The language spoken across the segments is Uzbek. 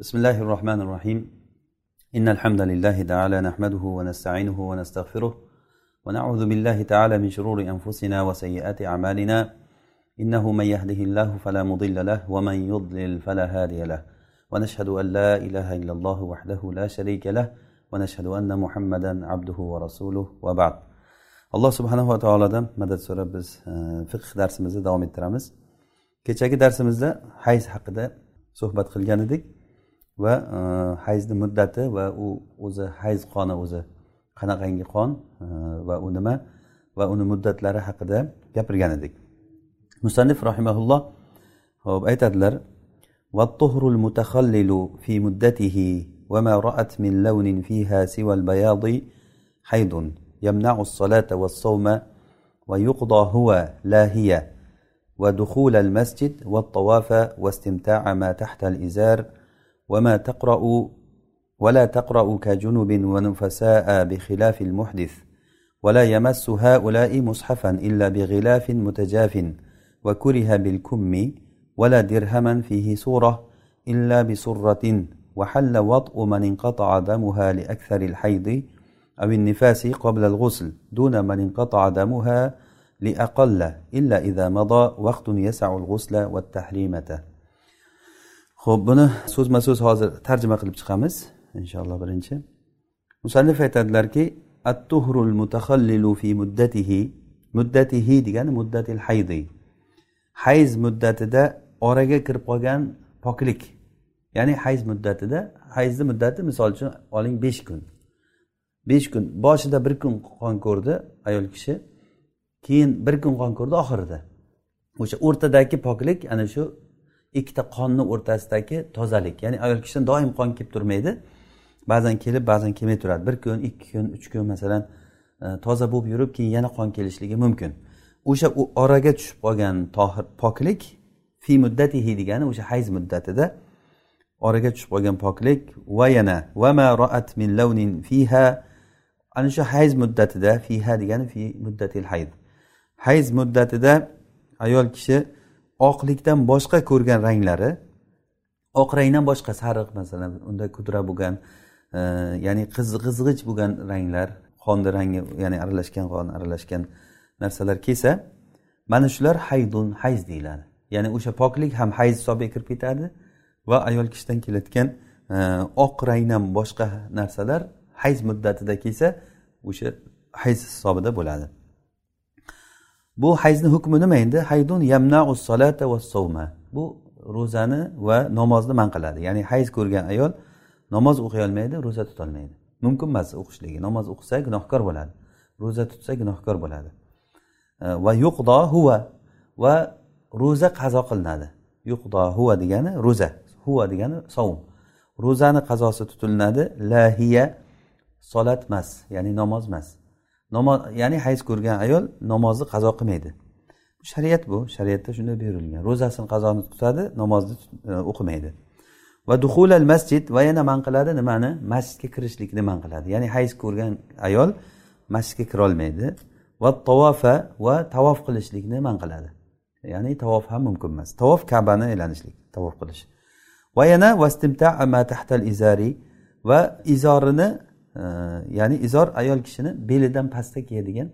بسم الله الرحمن الرحيم. إن الحمد لله تعالى نحمده ونستعينه ونستغفره ونعوذ بالله تعالى من شرور أنفسنا وسيئات أعمالنا. إنه من يهده الله فلا مضل له ومن يضلل فلا هادي له. ونشهد أن لا إله إلا الله وحده لا شريك له. ونشهد أن محمدا عبده ورسوله. وبعد. alloh subhanava taolodan madad so'rab biz fiqh darsimizni davom ettiramiz kechagi darsimizda hayz haqida suhbat qilgan edik va hayzni muddati va u o'zi hayz qoni o'zi qanaqangi qon va u nima va uni muddatlari haqida gapirgan edik musannif rahimaulloh hop aytadilar والطهر المتخلل في مدته وما رأت من لون فيها سوى البياض حيض يمنع الصلاة والصوم ويقضى هو لا هي ودخول المسجد والطواف واستمتاع ما تحت الإزار وما تقرأ ولا تقرأ كجنب ونفساء بخلاف المحدث ولا يمس هؤلاء مصحفا إلا بغلاف متجاف وكره بالكم ولا درهما فيه صورة إلا بسرة وحل وطء من انقطع دمها لأكثر الحيض أو النفاس قبل الغسل دون من انقطع دمها لأقل إلا إذا مضى وقت يسع الغسل والتحريمة ho'p buni so'zma so'z hozir tarjima qilib chiqamiz inshaalloh birinchi. Musallif aytadilarki attuhrul mutahallilu fi muddatihi. Muddatihi degani muddatil haydi. Hayz muddatida oraga kirib qolgan poklik. Ya'ni hayz muddatida hayzni muddati misol uchun oling besh kun. Besh kun boshida bir kun qon ko'rdi ayol kishi keyin bir kun qon ko'rdi oxirida. O'sha o'rtadagi poklik ana shu ikkita qonni o'rtasidagi tozalik. Ya'ni ayol kishidan doim qon kelib turmaydi. Ba'zan kelib ba'zan kelmay turadi bir kun ikki kun uch kun masalan e, toza bo'lib yurib keyin yana qon kelishligi mumkin. O'sha oraga tushib qolgan tohir poklik fi muddatihi degani o'sha hayz muddatida oraga tushib qolgan poklik va yana vama roat min lavnin fiha ana shu hayz muddatida fiha degani fi muddatil hayz. Hayz muddatida ayol kishi oqlikdan boshqa ko'rgan ranglari oq rangdan boshqa sariq masalan unda kudra bo'lgan e, ya'ni qizg'ich bo'lgan ranglar qonni rangi ya'ni aralashgan qon aralashgan narsalar kelsa mana shular haydun hayz deyiladi. Ya'ni o'sha poklik ham hayz hisobiga kirib ketadi va ayol kishidan kelayotgan e, oq rangdan boshqa narsalar hayz muddatida kelsa o'sha hayz hisobida bo'ladi. Bu hayzni hukmi nima endi? Haydun yamnau solata va savma bu ro'zani va namozni man qiladi. Ya'ni hayz ko'rgan ayol namoz o'qiy olmaydi ro'za tutolmaydi mumkin emas o'qishligi. Namoz o'qisa gunohkor bo'ladi. Ro'za tutsa gunohkor bo'ladi. Va yuqdo huva va ro'za qazo qilinadi. Yuqdo huva degani ro'za. Huva degani savm ro'zani qazosi tutilinadi lahiya solat emas ya'ni namoz emas. Namoz ya'ni hayz ko'rgan ayol namozni qazo qilmaydi. Shariat bu. Shariatda shunday buyurilgan. Ro'zasini qazoni tutadi namozni e, o'qimaydi. Va duhulal masjid va yana man qiladi nimani? Masjidga kirishlikni man qiladi. Ya'ni hayz ko'rgan ayol masjidga kirolmaydi va tavofa va tavof qilishlikni man qiladi. Ya'ni tavof ham mumkin emas. Tavof kabani aylanishlik tavof qilish. Va yana tahtal izari va izorini ya'ni izor ayol kishini belidan pastda kiyadigan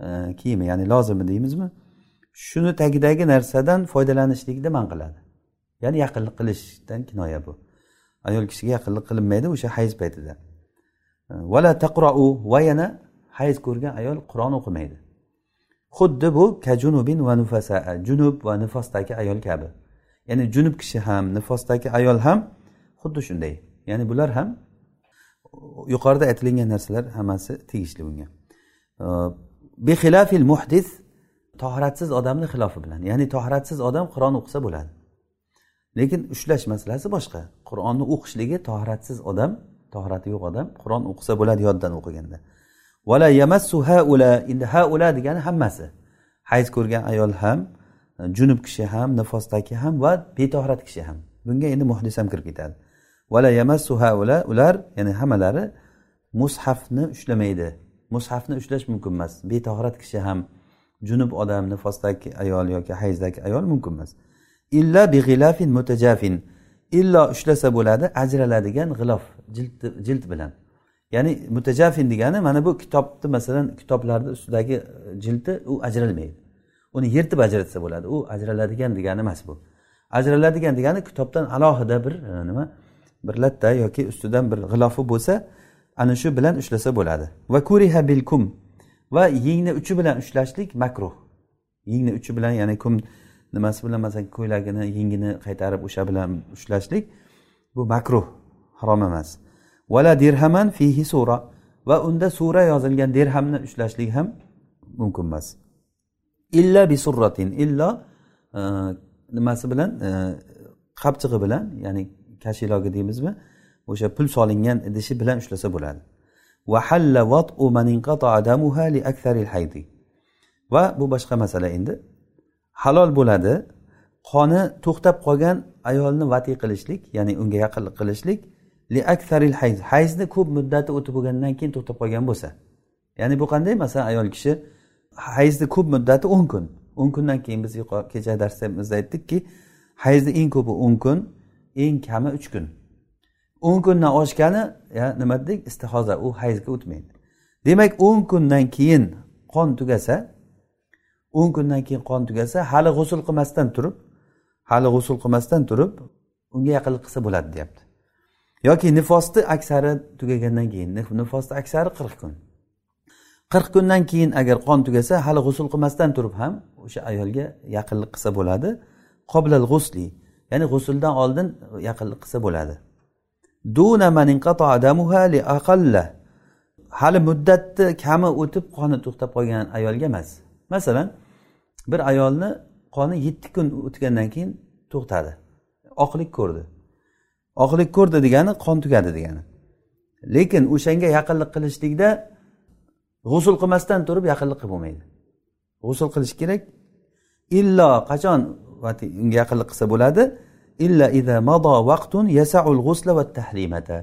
e, kiyimi ya'ni lozimi deymizmi? Shuni tagidagi narsadan foydalanishlikni man qiladi. Ya'ni yaqinlik qilishdan kinoya bu. Ayol kishiga yaqinlik qilinmaydi o'sha hayz paytida. Vala taqrou va yana hayz ko'rgan ayol qur'on o'qimaydi. Xuddi bu kajunubin va nufasaa junub va nifosdagi ayol kabi. Ya'ni junub kishi ham nifosdagi ayol ham xuddi shunday. Ya'ni bular ham yuqorida aytilingan narsalar hammasi tegishli bunga. Bixilafil muhdis tohratsiz odamni xilofi bilan ya'ni tohratsiz odam qur'on o'qisa bo'ladi. Lekin ushlash masalasi boshqa. Qur'onni o'qishligi tohratsiz odam tohrati yo'q odam qur'on o'qisa bo'ladi yoddan o'qiganda. Vala yamassu haula endi haula degani hammasi. Hayz ko'rgan ayol ham junub kishi ham nifosdagi ham va betohrat kishi ham. Bunga endi muhdis ham kirib ketadi. Vala yamassu haula ular ya'ni hammalari mushafni ushlamaydi. Mushafni ushlash mumkin emas. Betahorat kishi ham junub odam nifosdagi ayol yoki hayzdagi ayol mumkin emas. Illa bi mutajafin. Illo ushlasa bo'ladi ajraladigan g'ilof jild jild bilan. Ya'ni mutajafin degani mana bu kitobni masalan kitoblarni ustidagi jildi u ajralmaydi. Uni yirtib ajratsa bo'ladi u ajraladigan degani emas bu. Ajraladigan degani kitobdan alohida bir e, nima? Bir latta yoki ustidan bir g'ilofi bo'lsa ana shu bilan ushlasa bo'ladi. Va kuriha bilkum va yengni uchi bilan ushlashlik makruh. Yengni uchi bilan ya'ni kum nimasi bilan masalan ko'ylagini yengini qaytarib o'sha bilan ushlashlik bu makruh harom emas. Vala dirhaman fihi sura. Va unda sura yozilgan dirhamni ushlashlik ham mumkin emas. Illa bisurratin illo e, nimasi bilan e, qapchig'i bilan ya'ni kashilogi deymizmi? O'sha pul solingan idishi bilan ushlasa bo'ladi. Va bu boshqa masala endi. Halol bo'ladi. Qoni to'xtab qolgan ayolni vati qilishlik ya'ni unga yaqinlik qilishlik li aksaril hayz. Hayzni ko'p muddati o'tib bo'lgandan keyin to'xtab qolgan bo'lsa. Ya'ni bu qanday masalan ayol kishi? Hayzni ko'p muddati o'n kun. O'n kundan keyin biz kecha darsimizda aytdikki hayzni eng ko'pi o'n kun. Eng kami uch kun. O'n kundan oshgani nima dedik? Istihoza u hayzga o'tmaydi. Demak o'n kundan keyin qon tugasa o'n kundan keyin qon tugasa hali g'usul qilmasdan turib hali g'usul qilmasdan turib unga yaqinlik qilsa bo'ladi deyapti. Yoki nifosni aksari tugagandan keyin nifosni aksari qirq kun. Qirq kundan keyin agar qon tugasa hali g'usul qilmasdan turib ham o'sha ayolga yaqinlik qilsa bo'ladi. Qoblal g'usli ya'ni g'usuldan oldin yaqinlik qilsa bo'ladi. Hali muddatni kami o'tib qoni to'xtab qolgan ayolga emas. Masalan bir ayolni qoni yetti kun o'tgandan keyin to'xtadi. Oqlik ko'rdi. Oqlik ko'rdi degani qon tugadi degani. Lekin o'shanga yaqinlik qilishlikda g'usul qilmasdan turib yaqinlik qilib bo'lmaydi. G'usul qilish kerak. Illo qachon unga yaqinlik qilsa bo'ladi. Illa ida mado vaqtun yasaul g'usla va tahrimata.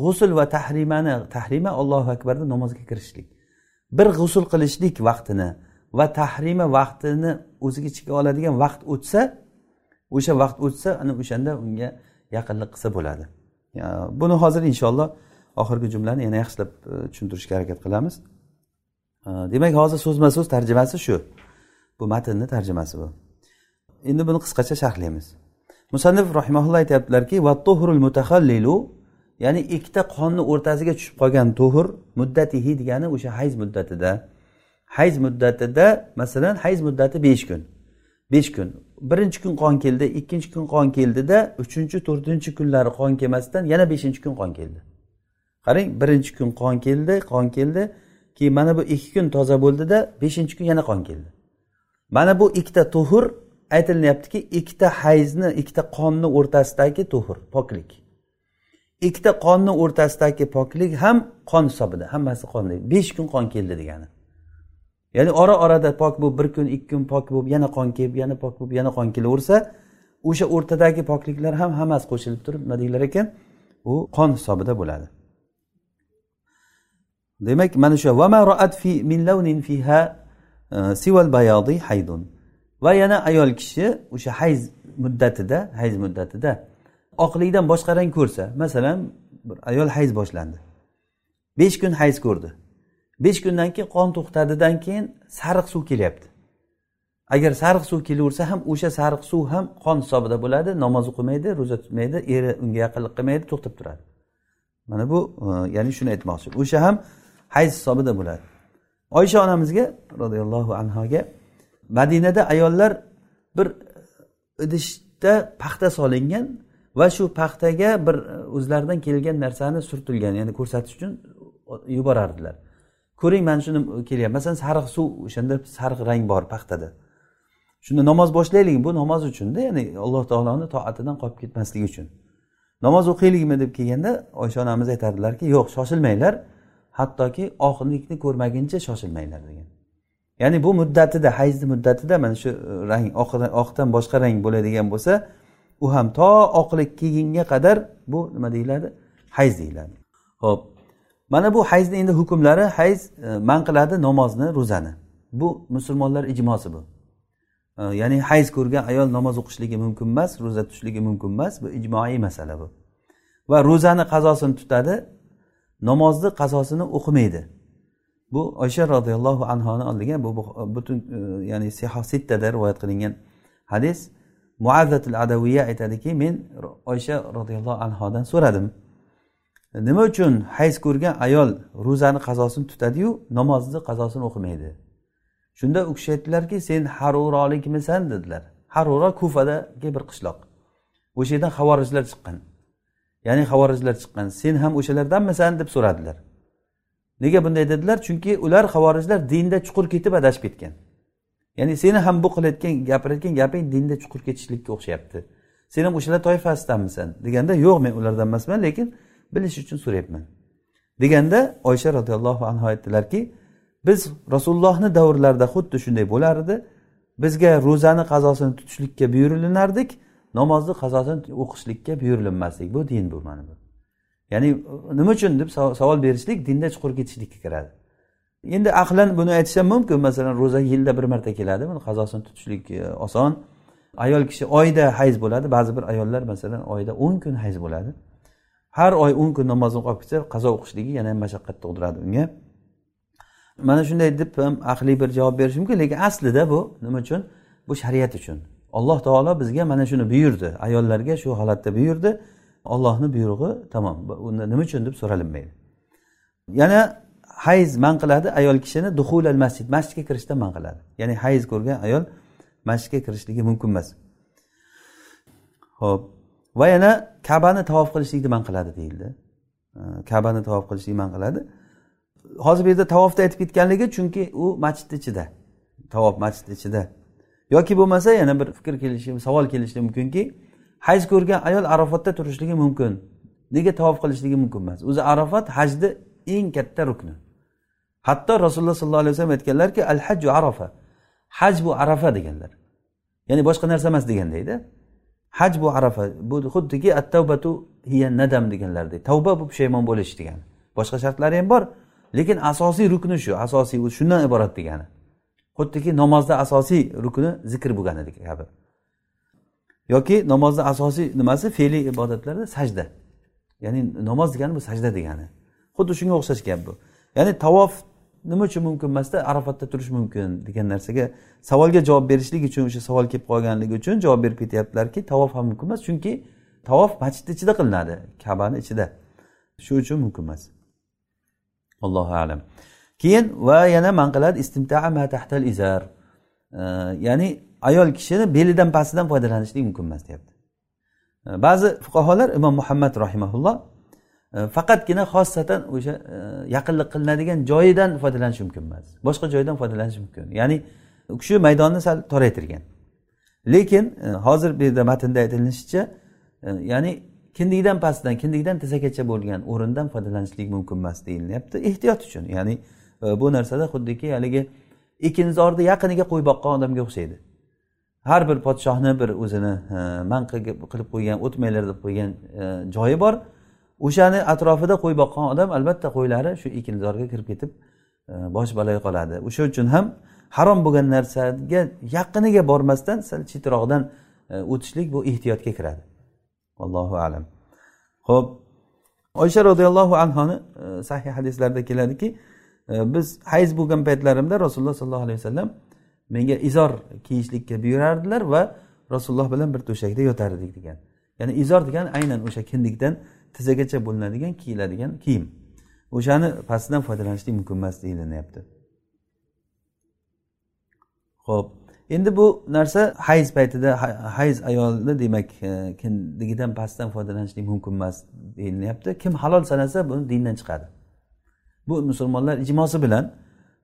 G'usul va tahrimani tahrima allohu akbarda namozga kirishlik. Bir g'usul qilishlik vaqtini va tahrima vaqtini o'ziga ichiga oladigan vaqt o'tsa o'sha vaqt o'tsa ana o'shanda unga yaqinlik qilsa bo'ladi. Buni hozir inshaalloh oxirgi jumlani yana yaxshilab e, tushuntirishga harakat qilamiz. E, demak hozir so'zma so'z tarjimasi shu. Bu matnni tarjimasi bu. Endi buni qisqacha sharhlaymiz. Musannif rahimaulloh aytyaptilarki ya'ni ikkita qonni o'rtasiga tushib qolgan to'hur muddatihi degani o'sha hayz muddatida. Hayz muddatida masalan hayz muddati besh kun. Besh kun. Birinchi kun qon keldi ikkinchi kun qon keldida uchinchi to'rtinchi kunlari qon kelmasdan yana beshinchi kun qon keldi. Qarang birinchi kun qon keldi qon keldi keyin mana bu ikki kun toza bo'ldida beshinchi kun yana qon keldi. Mana bu ikkita tuhur aytilyaptiki ikkita hayzni ikkita qonni o'rtasidagi tuhur poklik. Ikkita qonni o'rtasidagi poklik ham qon hisobida hammasi qon besh kun qon keldi degani. Ya'ni ora orada pok bo'lib bir kun ikki kun pok bo'lib yana qon kelib yana pok bo'lib yana qon kelaversa o'sha o'rtadagi pokliklar ham hammasi qo'shilib turib nima deydilar ekan? U qon hisobida bo'ladi. Demak mana shu e, va yana ayol kishi o'sha hayz muddatida hayz muddatida oqlikdan boshqa rang ko'rsa masalan bir ayol hayz boshlandi. Besh kun hayz ko'rdi. Besh kundan keyin qon to'xtadidan keyin sariq suv kelyapti. Agar sariq suv kelaversa ham o'sha sariq suv ham qon hisobida bo'ladi namoz o'qimaydi ro'za tutmaydi eri unga yaqinlik qilmaydi to'xtab turadi. Mana bu e, ya'ni shuni aytmoqchi. O'sha ham hayz hisobida bo'ladi. Oysha onamizga roziyallohu anhoga madinada ayollar bir idishda paxta solingan va shu paxtaga bir e, o'zlaridan kelgan narsani surtilgan ya'ni ko'rsatish uchun yuborardilar. Ko'ring mana shuni e, kelyapti masalan sariq suv o'shanda sariq rang bor paxtada. Shunda namoz boshlaylik bu namoz uchunda ya'ni alloh taoloni toatidan qolib ketmasligi uchun. Namoz o'qiylikmi deb kelganda oysha onamiz aytardilarki yo'q shoshilmanglar. Hattoki oxirlikni ko'rmaguncha shoshilmanglar degan. Ya'ni bu muddatida hayzni muddatida mana shu e, rang oqdan boshqa rang bo'ladigan bo'lsa u ham to oqlik kelgunga qadar bu nima deyiladi? Hayz deyiladi. Ho'p mana bu hayzni endi hukmlari hayz e, man qiladi namozni ro'zani. Bu musulmonlar ijmosi bu. E, ya'ni hayz ko'rgan ayol namoz o'qishligi mumkin emas ro'za tutishligi mumkin emas bu ijmoiy masala bu. Va ro'zani qazosini tutadi namozni qazosini o'qimaydi. Bu oysha roziyallohu anhoni oldiga bu butun e, ya'ni siho sittada rivoyat qilingan hadis muazzatul adaviya aytadiki men oysha roziyallohu anhodan so'radim. Nima uchun hayz ko'rgan ayol ro'zani qazosini tutadiyu namozni qazosini o'qimaydi? Shunda u kishi aytdilarki sen harurolikmisan dedilar. Haruro kufadagi bir qishloq. O'sha yerdan havorijlar chiqqan. Ya'ni havorijlar chiqqan. Sen ham o'shalardanmisan deb so'radilar. Nega bunday dedilar? Chunki ular havorijlar dinda chuqur ketib adashib ketgan. Ya'ni seni ham bu qilayotgan gapirayotgan gaping dinda chuqur ketishlikka o'xshayapti. Sen ham o'shalar toifasidanmisan deganda yo'q men ulardan emasman lekin bilish uchun so'rayapman. Deganda oysha roziyallohu anhu aytdilarki biz rasulullohni davrlarida xuddi shunday bo'lar edi bizga ro'zani qazosini tutishlikka buyurilinardik namozni qazosini o'qishlikka buyurilinmasdik. Bu din bu mana bu. Ya'ni nima uchun deb savol berishlik dinda chuqur ketishlikka kiradi. Endi aqlan buni aytish ham mumkin. Masalan ro'za yilda bir marta keladi. Buni qazosini tutishlik e, oson. Ayol kishi oyda hayz bo'ladi. Ba'zi bir ayollar masalan oyda o'n kun hayz bo'ladi. Har oy o'n kun namozni o'qib ketsa qazo o'qishligi yana ham mashaqqat tug'diradi unga. Mana shunday deb ham aqliy bir javob berish mumkin lekin aslida bu nima uchun? Bu shariat uchun. Alloh taolo bizga mana shuni buyurdi. Ayollarga shu holatda buyurdi. Ollohni buyrug'i tamom. Unda nima uchun deb so'ralinmaydi yana hayz man qiladi ayol kishini duhulal masjid. Masjidga kirishdan man qiladi. Ya'ni hayz ko'rgan ayol masjidga kirishligi mumkin emas. Ho'p va yana kabani tavof qilishlikni man qiladi deyildi. Kabani tavof qilishlikni man qiladi. Hozir bu yerda tavofni aytib ketganligi chunki u masjidni ichida. Tavof masjidni ichida. Yoki bo'lmasa yana bir fikr kelishi savol kelishi mumkinki haj ko'rgan ayol arafatda turishligi mumkin. Nega tavof qilishligi mumkin emas? O'zi arafat hajni eng katta rukni. Hatto rasululloh sollallohu alayhi vasallam aytganlarki al hajju arafa. Haj bu arafa deganlar. Ya'ni boshqa narsa emas degandayda haj bu arafa bu xuddiki at tavbatu hiya nadam deganlardek tavba bu pushaymon bo'lish degani. Boshqa shartlari ham bor lekin asosiy rukni shu asosiy shundan iborat degani. Xuddiki namozda asosiy rukni zikr bo'lganidek kabi yoki namozni asosiy nimasi? Fe'liy ibodatlarda sajda. Ya'ni namoz degani bu sajda degani. Xuddi shunga o'xshash gap bu. Ya'ni tavof nima uchun mumkin emasda? Arafatda turish mumkin degan narsaga savolga javob berishlik uchun o'sha savol kelib qolganligi uchun javob berib ketyaptilarki tavof ham mumkin emas. Chunki tavof masjidni ichida qilinadi kabani ichida. Shu uchun mumkin emas. Allohu alam. Keyin va yana man qiladi istimtaa ma tahtal izar. Ya'ni ayol kishini belidan pastidan foydalanishlik mumkin emas deyapti. Ba'zi fuqarolar imom muhammad rahimaulloh e, faqatgina xossatan o'sha e, yaqinlik qilinadigan joyidan foydalanish mumkin emas. Boshqa joydan foydalanish mumkin. Ya'ni u kishi maydonni sal toraytirgan. Lekin e, hozir bu yerda matnda aytilishicha ya'ni kindikdan pastdan kindikdan tizzagacha bo'lgan o'rindan foydalanishlik mumkin emas deyilyapti ehtiyot uchun. Ya'ni bu narsada xuddiki haligi ekinzorni yaqiniga qo'y boqqan odamga o'xshaydi. Har bir podshohni bir o'zini e, man qilib qo'ygan o'tmanglar deb qo'ygan e, joyi bor. O'shani atrofida qo'y boqqan odam albatta qo'ylari shu ekinzorga kirib ketib e, bosh baloga qoladi. O'sha uchun ham harom bo'lgan narsaga yaqiniga bormasdan sal chetroqdan o'tishlik bu ehtiyotga kiradi. Allohu alam. Ho'p oysha roziyallohu anhoni sahih hadislarda keladiki biz hayz bo'lgan paytlarimda rasululloh sollallohu alayhi vasallam menga izor kiyishlikka buyurardilar va rasululloh bilan bir to'shakda yotardik degan. Ya'ni izor degani aynan o'sha kindikdan tizzagacha bo'linadigan kiyiladigan kiyim. O'shani pastidan foydalanishlik mumkin emas deyilyapti ho'p endi bu narsa hayz paytida hayz ayolni demak e, kindigidan pastdan foydalanishlik mumkin emas deyilyapti kim halol sanasa buni dindan chiqadi. Bu musulmonlar ijmosi bilan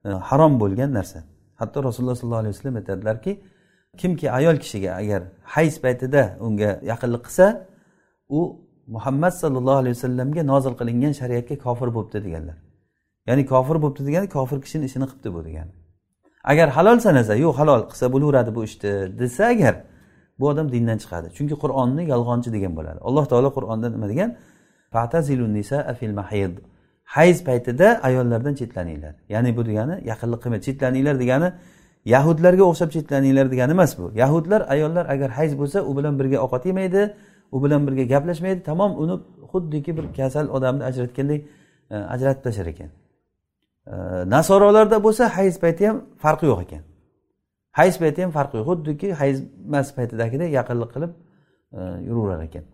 e, harom bo'lgan narsa. Hatto rasululloh sollallohu alayhi vasallam aytadilarki kimki ayol kishiga agar hayz paytida unga yaqinlik qilsa u muhammad sollallohu alayhi vasallamga nozil qilingan shariatga kofir bo'libdi deganlar. Ya'ni kofir bo'libdi degani kofir kishini ishini qilibdi bu degani. Agar halol sanasa yo'q halol qilsa bo'laveradi bu ishni desa agar bu odam dindan chiqadi. Chunki qur'onni yolg'onchi degan bo'ladi. Alloh taolo qur'onda nima degan? Hayz paytida ayollardan chetlaninglar. Ya'ni bu degani yaqinlik qilmay chetlaninglar degani yahudlarga o'xshab chetlaninglar degani emas bu. Yahudlar ayollar agar hayz bo'lsa u bilan birga ovqat yemaydi u bilan birga gaplashmaydi. Tamom uni xuddiki bir kasal odamni ajratgandek e, ajratib tashlar ekan. E, nasorolarda bo'lsa hayz payti ham farqi yo'q ekan. Hayz payti ham farqi yo'q. Xuddiki hayz emas paytidagidek yaqinlik qilib e, yuraverar ekan.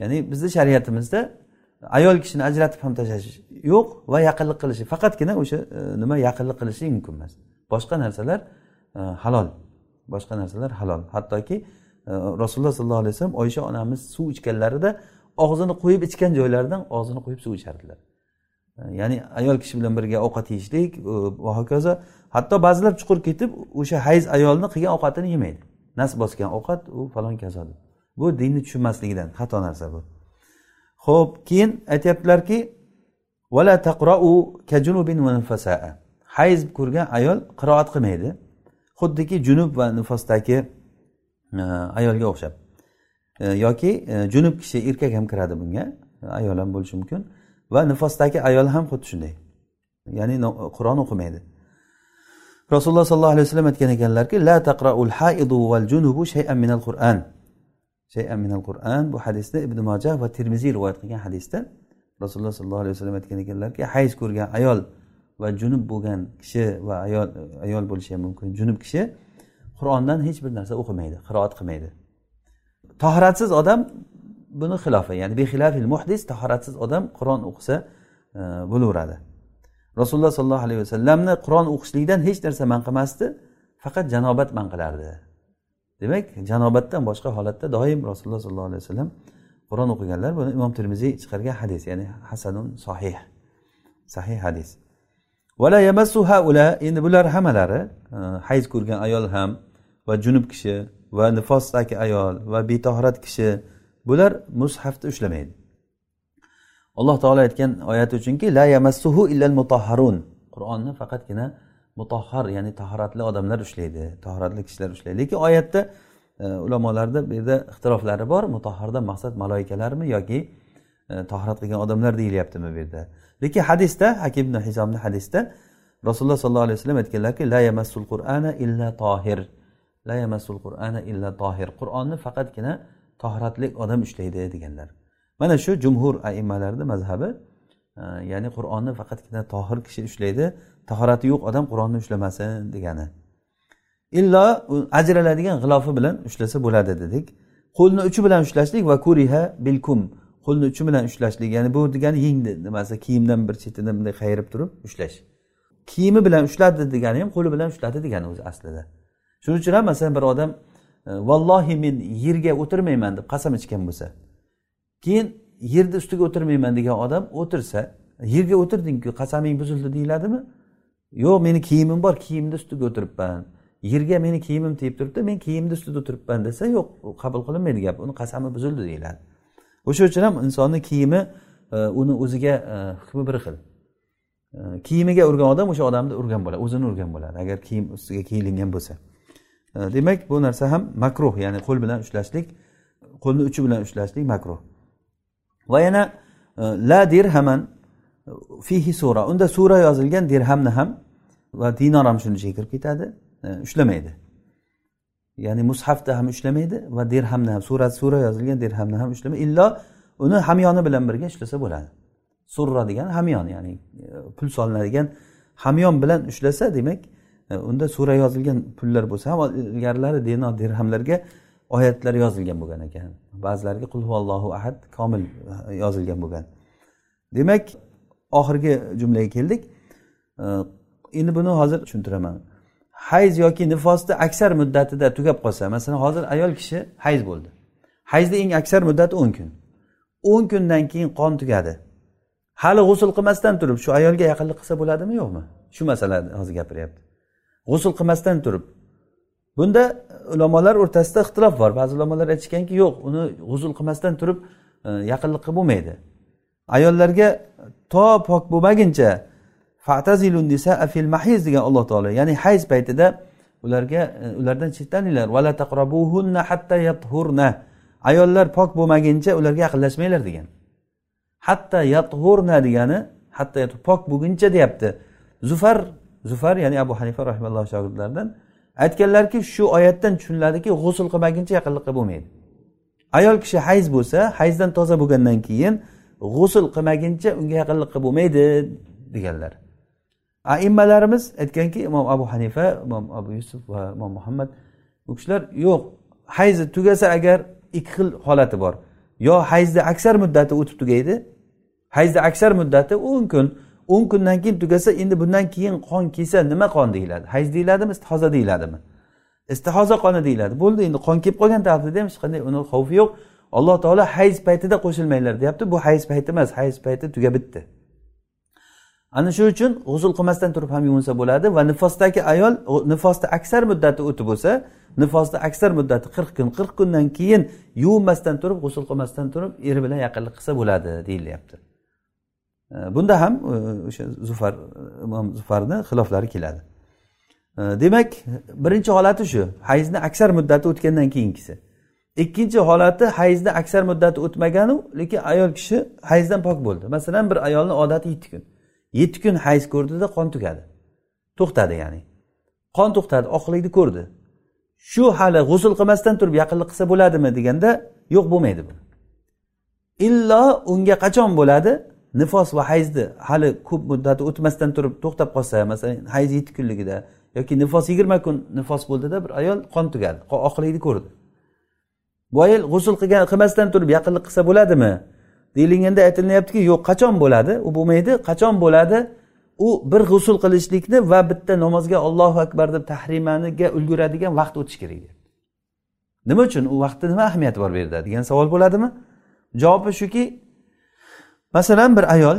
Ya'ni bizni shariatimizda ayol kishini ajratib ham tashlash yo'q va yaqinlik qilishi. Faqatgina o'sha e, nima yaqinlik qilishi mumkin emas. Boshqa narsalar e, halol. Boshqa narsalar halol. Hattoki e, rasululloh sollallohu alayhi vasallam oysha onamiz suv ichganlarida og'zini qo'yib ichgan joylaridan og'zini qo'yib suv ichardilar. Ya'ni ayol kishi bilan birga ovqat yeyishlik va hokazo. Hatto ba'zilar chuqur ketib o'sha hayz ayolni qilgan ovqatini yemaydi. Nas bosgan ovqat u falon kazo bu dinni tushunmasligidan xato narsa bu. Ho'p keyin aytyaptilarki vala taqrou kajunubin va hayz ko'rgan ayol qiroat qilmaydi. Xuddiki junub va nufosdagi e, ayolga o'xshab. E, yoki e, junub kishi erkak ham kiradi bunga ayol ham bo'lishi mumkin. Va nifosdagi ayol ham xuddi shunday. Ya'ni qur'on o'qimaydi. Rasululloh sollallohu alayhi vasallam aytgan ekanlarki la taqraul haidu val junubu shay'an minal qur'an. Shay'an minal qur'an bu hadisda ibn majah va termiziy rivoyat qilgan hadisda rasululloh sollallohu alayhi vasallam aytgan ekanlarki hayz ko'rgan ayol va junub bo'lgan kishi va ayol ayol bo'lishi ham mumkin. Junub kishi qur'ondan hech bir narsa o'qimaydi qiroat qilmaydi. Tahoratsiz odam buni xilofi ya'ni bexilafil muhdis tahoratsiz odam qur'on o'qisa e, bo'laveradi. Rasululloh sollallohu alayhi vasallamni qur'on o'qishlikdan hech narsa man qilmasdi faqat janobat man qilardi. Demak janobatdan boshqa holatda doim rasululloh sollallohu alayhi vasallam qur'on o'qiganlar buni imom termiziy chiqargan hadis ya'ni hasanun sahih sahih hadis. Endi bular hammalari e, hayz ko'rgan ayol ham va junub kishi va nifosdagi ayol va betohrat kishi bular mushafni ushlamaydi. Alloh taolo aytgan oyati uchunki la yamassuhu illal mutahharun. Qur'onni faqatgina mutahhar ya'ni tahoratli odamlar ushlaydi tahoratli kishilar ushlaydi lekin oyatda e, ulamolarda bu yerda ixtiroflari bor mutahhardan maqsad maloikalarmi yoki e, tahorat qilgan odamlar deyilyaptimi bu yerda? Lekin hadisda hakim ibn hizomni hadisda rasululloh sollallohu alayhi vasallam aytganlarki la yamassul qur'ana illa tohir la yamassul qur'ana illa tohir qur'onni faqatgina tahoratli odam ushlaydi deganlar. Mana shu jumhur aimmalarni mazhabi ya'ni qur'onni faqatgina tohir kishi ushlaydi tahorati yo'q odam qur'onni ushlamasin degani. Illo ajraladigan g'ilofi bilan ushlasa bo'ladi dedik. Qo'lni uchi bilan ushlashlik va kuriha bilkum. Qo'lni uchi bilan ushlashlik ya'ni bu degani yengni nimasi kiyimdan bir chetini bunday qayirib turib ushlash. Kiyimi bilan ushladi degani ham qo'li bilan ushladi degani o'zi aslida. Shuning uchun ham masalan bir odam vallohi men yerga o'tirmayman deb qasam ichgan bo'lsa keyin yerni ustiga o'tirmayman degan odam o'tirsa yerga o'tirdingku qasaming buzildi deyiladimi? Yo'q meni kiyimim bor kiyimni ustiga o'tiribman. Yerga meni kiyimim tegib turibdi men kiyimni ustida o'tiribman desa yo'q qabul qilinmaydi gap uni qasami buzildi deyiladi. O'sha uchun ham insonni kiyimi e, uni o'ziga e, hukmi bir xil. E, kiyimiga urgan odam o'sha odamni urgan bo'ladi o'zini urgan bo'ladi agar kiyim ustiga kiyilingan bo'lsa. Demak bu narsa ham makruh ya'ni qo'l bilan ushlashlik qo'lni uchi bilan ushlashlik makruh. Va yana e, la dirhaman fihi sura. Unda sura yozilgan dirhamni ham va dinor ham shuni ichiga kirib ketadi. E, ushlamaydi. Ya'ni mushafda ham ushlamaydi va dirhamni ham surat sura yozilgan dirhamni ham ushlamaydi. Illo uni hamyoni bilan birga ushlasa bo'ladi. Surra degani hamyon ya'ni e, pul solinadigan hamyon bilan ushlasa demak unda sura yozilgan pullar bo'lsa ham ilgarilari dinor dirhamlarga oyatlar yozilgan bo'lgan ekan. Ba'zilariga qul huvallohu ahad komil eh, yozilgan bo'lgan. Demak oxirgi jumlaga keldik. Eh, endi buni hozir tushuntiraman. Hayz yoki nifosni aksar muddatida tugab qolsa masalan hozir ayol kishi hayz bo'ldi. Hayzni eng aksar muddati o'n kun. O'n kundan keyin qon tugadi. Hali g'usul qilmasdan turib shu ayolga yaqinlik qilsa bo'ladimi yo'qmi? Shu masalani hozir gapiryapti. G'usul qilmasdan turib bunda ulamolar o'rtasida ixtilof bor. Ba'zi ulamolar aytishganki yo'q uni g'uzul qilmasdan turib e, yaqinlikqa yaqinlik qilib bo'lmaydi. Ayollarga to pok bo'lmaguncha fil mahiz degan alloh taolo ya'ni hayz paytida ularga e, ulardan chetlaninglar. Hatta yathurna ayollar pok bo'lmaguncha ularga yaqinlashmanglar degan. Hatta yathurna degani hatta pok bo'lguncha deyapti. Zufar zufar ya'ni abu hanifa rahimalloh shogirdlaridan aytganlarki shu oyatdan tushuniladiki g'usul qilmaguncha yaqinlikqa bo'lmaydi. Ayol kishi hayz bo'lsa hayzdan toza bo'lgandan keyin g'usul qilmaguncha unga yaqinlikqa bo'lmaydi deganlar. Aimmalarimiz aytganki imom abu hanifa imom abu yusuf va imom muhammad u kishilar yo'q hayzi tugasa agar ikki xil holati bor. Yo hayzni aksar muddati o'tib tugaydi hayzni aksar muddati o'n kun o'n kundan keyin tugasa endi bundan keyin qon kelsa nima qon deyiladi? Hayz deyiladimi? Istihoza deyiladimi? Istihoza qoni deyiladi. Bo'ldi endi qon kelib qolgan taqdirda ham hech qanday uni xavfi yo'q. Alloh taolo hayz paytida qo'shilmanglar deyapti. Bu hayz payti emas hayz payti tugab bitdi. Ana shu uchun g'usul qilmasdan turib ham yuvinsa bo'ladi va nifosdagi ayol nifosda aksar muddati o'tib bo'lsa nifosda aksar muddati qirq kun qirq kundan keyin yuvinmasdan turib g'usul qilmasdan turib eri bilan yaqinlik qilsa bo'ladi deyilyapti. Bunda ham e, o'sha zufar imom zufarni xiloflari keladi. Demak birinchi holati shu. Hayzni aksar muddati o'tgandan keyingisi ikkinchi holati hayzni aksar muddati o'tmaganu lekin ayol kishi hayzdan pok bo'ldi. Masalan bir ayolni odati yetti kun. Yetti kun hayz ko'rdida qon tugadi. To'xtadi ya'ni. Qon to'xtadi oqlikni ko'rdi. Shu hali g'usul qilmasdan turib yaqinlik qilsa bo'ladimi deganda yo'q bo'lmaydi bu illo unga qachon bo'ladi? Nifos va hayzni hali ko'p muddati o'tmasdan turib to'xtab qolsa masalan hayz yetti kunligida yoki nifos yigirma kun nifos bo'ldida bir ayol qon tugadi oqlikni ko'rdi. Bu ayol g'usul qilgan qilmasdan turib yaqinlik qilsa bo'ladimi? Deyilganda aytilyaptiki yo'q qachon bo'ladi? U bo'lmaydi qachon bo'ladi? U bir g'usul qilishlikni va bitta namozga ollohu akbar deb tahrimaniga ulguradigan vaqt o'tishi kerak deyapti. Nima uchun? U vaqtni nima ahamiyati bor bu yerda? degan savol bo'ladimi? Javobi shuki masalan bir ayol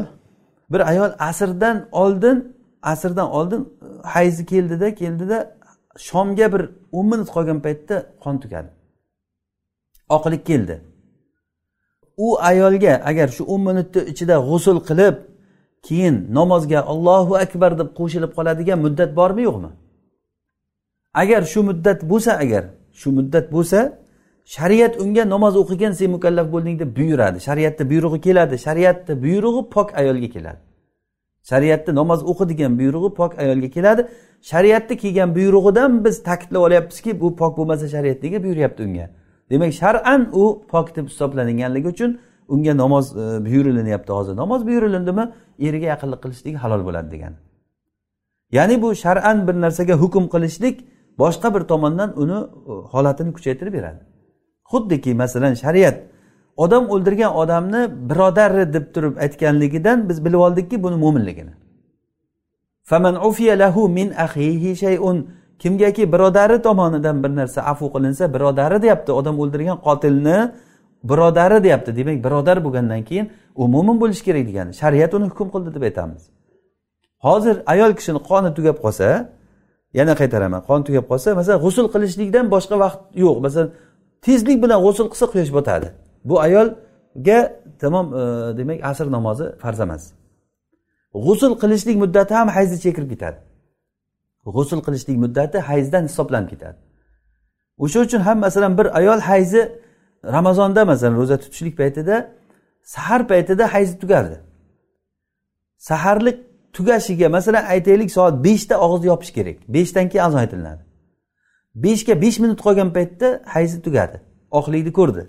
bir ayol asrdan oldin asrdan oldin hayzi keldida keldida shomga bir o'n minut qolgan paytda qon tugadi. Oqlik keldi. U ayolga agar shu o'n minutni ichida g'usul qilib keyin namozga allohu akbar deb qo'shilib qoladigan muddat bormi yo'qmi? Agar shu muddat bo'lsa agar shu muddat bo'lsa shariat unga namoz o'qigan sen mukallaf bo'lding deb buyuradi. Shariatni buyrug'i keladi. Shariatni buyrug'i pok ayolga keladi. Shariatni namoz o'qi degan buyrug'i pok ayolga keladi. Shariatni kelgan buyrug'idan biz ta'kidlab olyapmizki bu pok bo'lmasa shariat nega buyuryapti unga? Demak shar'an u pok deb hisoblanganligi uchun unga namoz e, buyurilyapti hozir namoz buyurilindimi eriga yaqinlik qilishlik halol bo'ladi degani. Ya'ni bu shar'an bir narsaga hukm qilishlik boshqa bir tomondan uni e, holatini kuchaytirib beradi. Xuddiki masalan shariat. Odam o'ldirgan odamni birodari deb turib aytganligidan biz bilib oldikki buni mo'minligini kimgaki birodari tomonidan bir narsa afu qilinsa birodari deyapti. Odam o'ldirgan qotilni birodari deyapti. Demak birodar bo'lgandan keyin u mo'min bo'lishi kerak degani. Shariat uni hukm qildi deb aytamiz. Hozir ayol kishini qoni tugab qolsa yana qaytaraman. Qon tugab qolsa masalan g'usul qilishlikdan boshqa vaqt yo'q. Masalan tezlik bilan g'usul qilsa quyosh botadi. Bu ayolga tamom e, demak asr namozi farz emas. G'usul qilishlik muddati ham hayzni chekirib ketadi. G'usul qilishlik muddati hayzdan hisoblanib ketadi. O'sha uchun ham masalan bir ayol hayzi ramazonda masalan ro'za tutishlik paytida sahar paytida hayzi tugardi. Saharlik tugashiga masalan aytaylik soat beshda og'izni yopish kerak. Beshdan keyin azon aytilinadi beshga besh minut qolgan paytda hayzi tugadi. Oqlikni ko'rdi.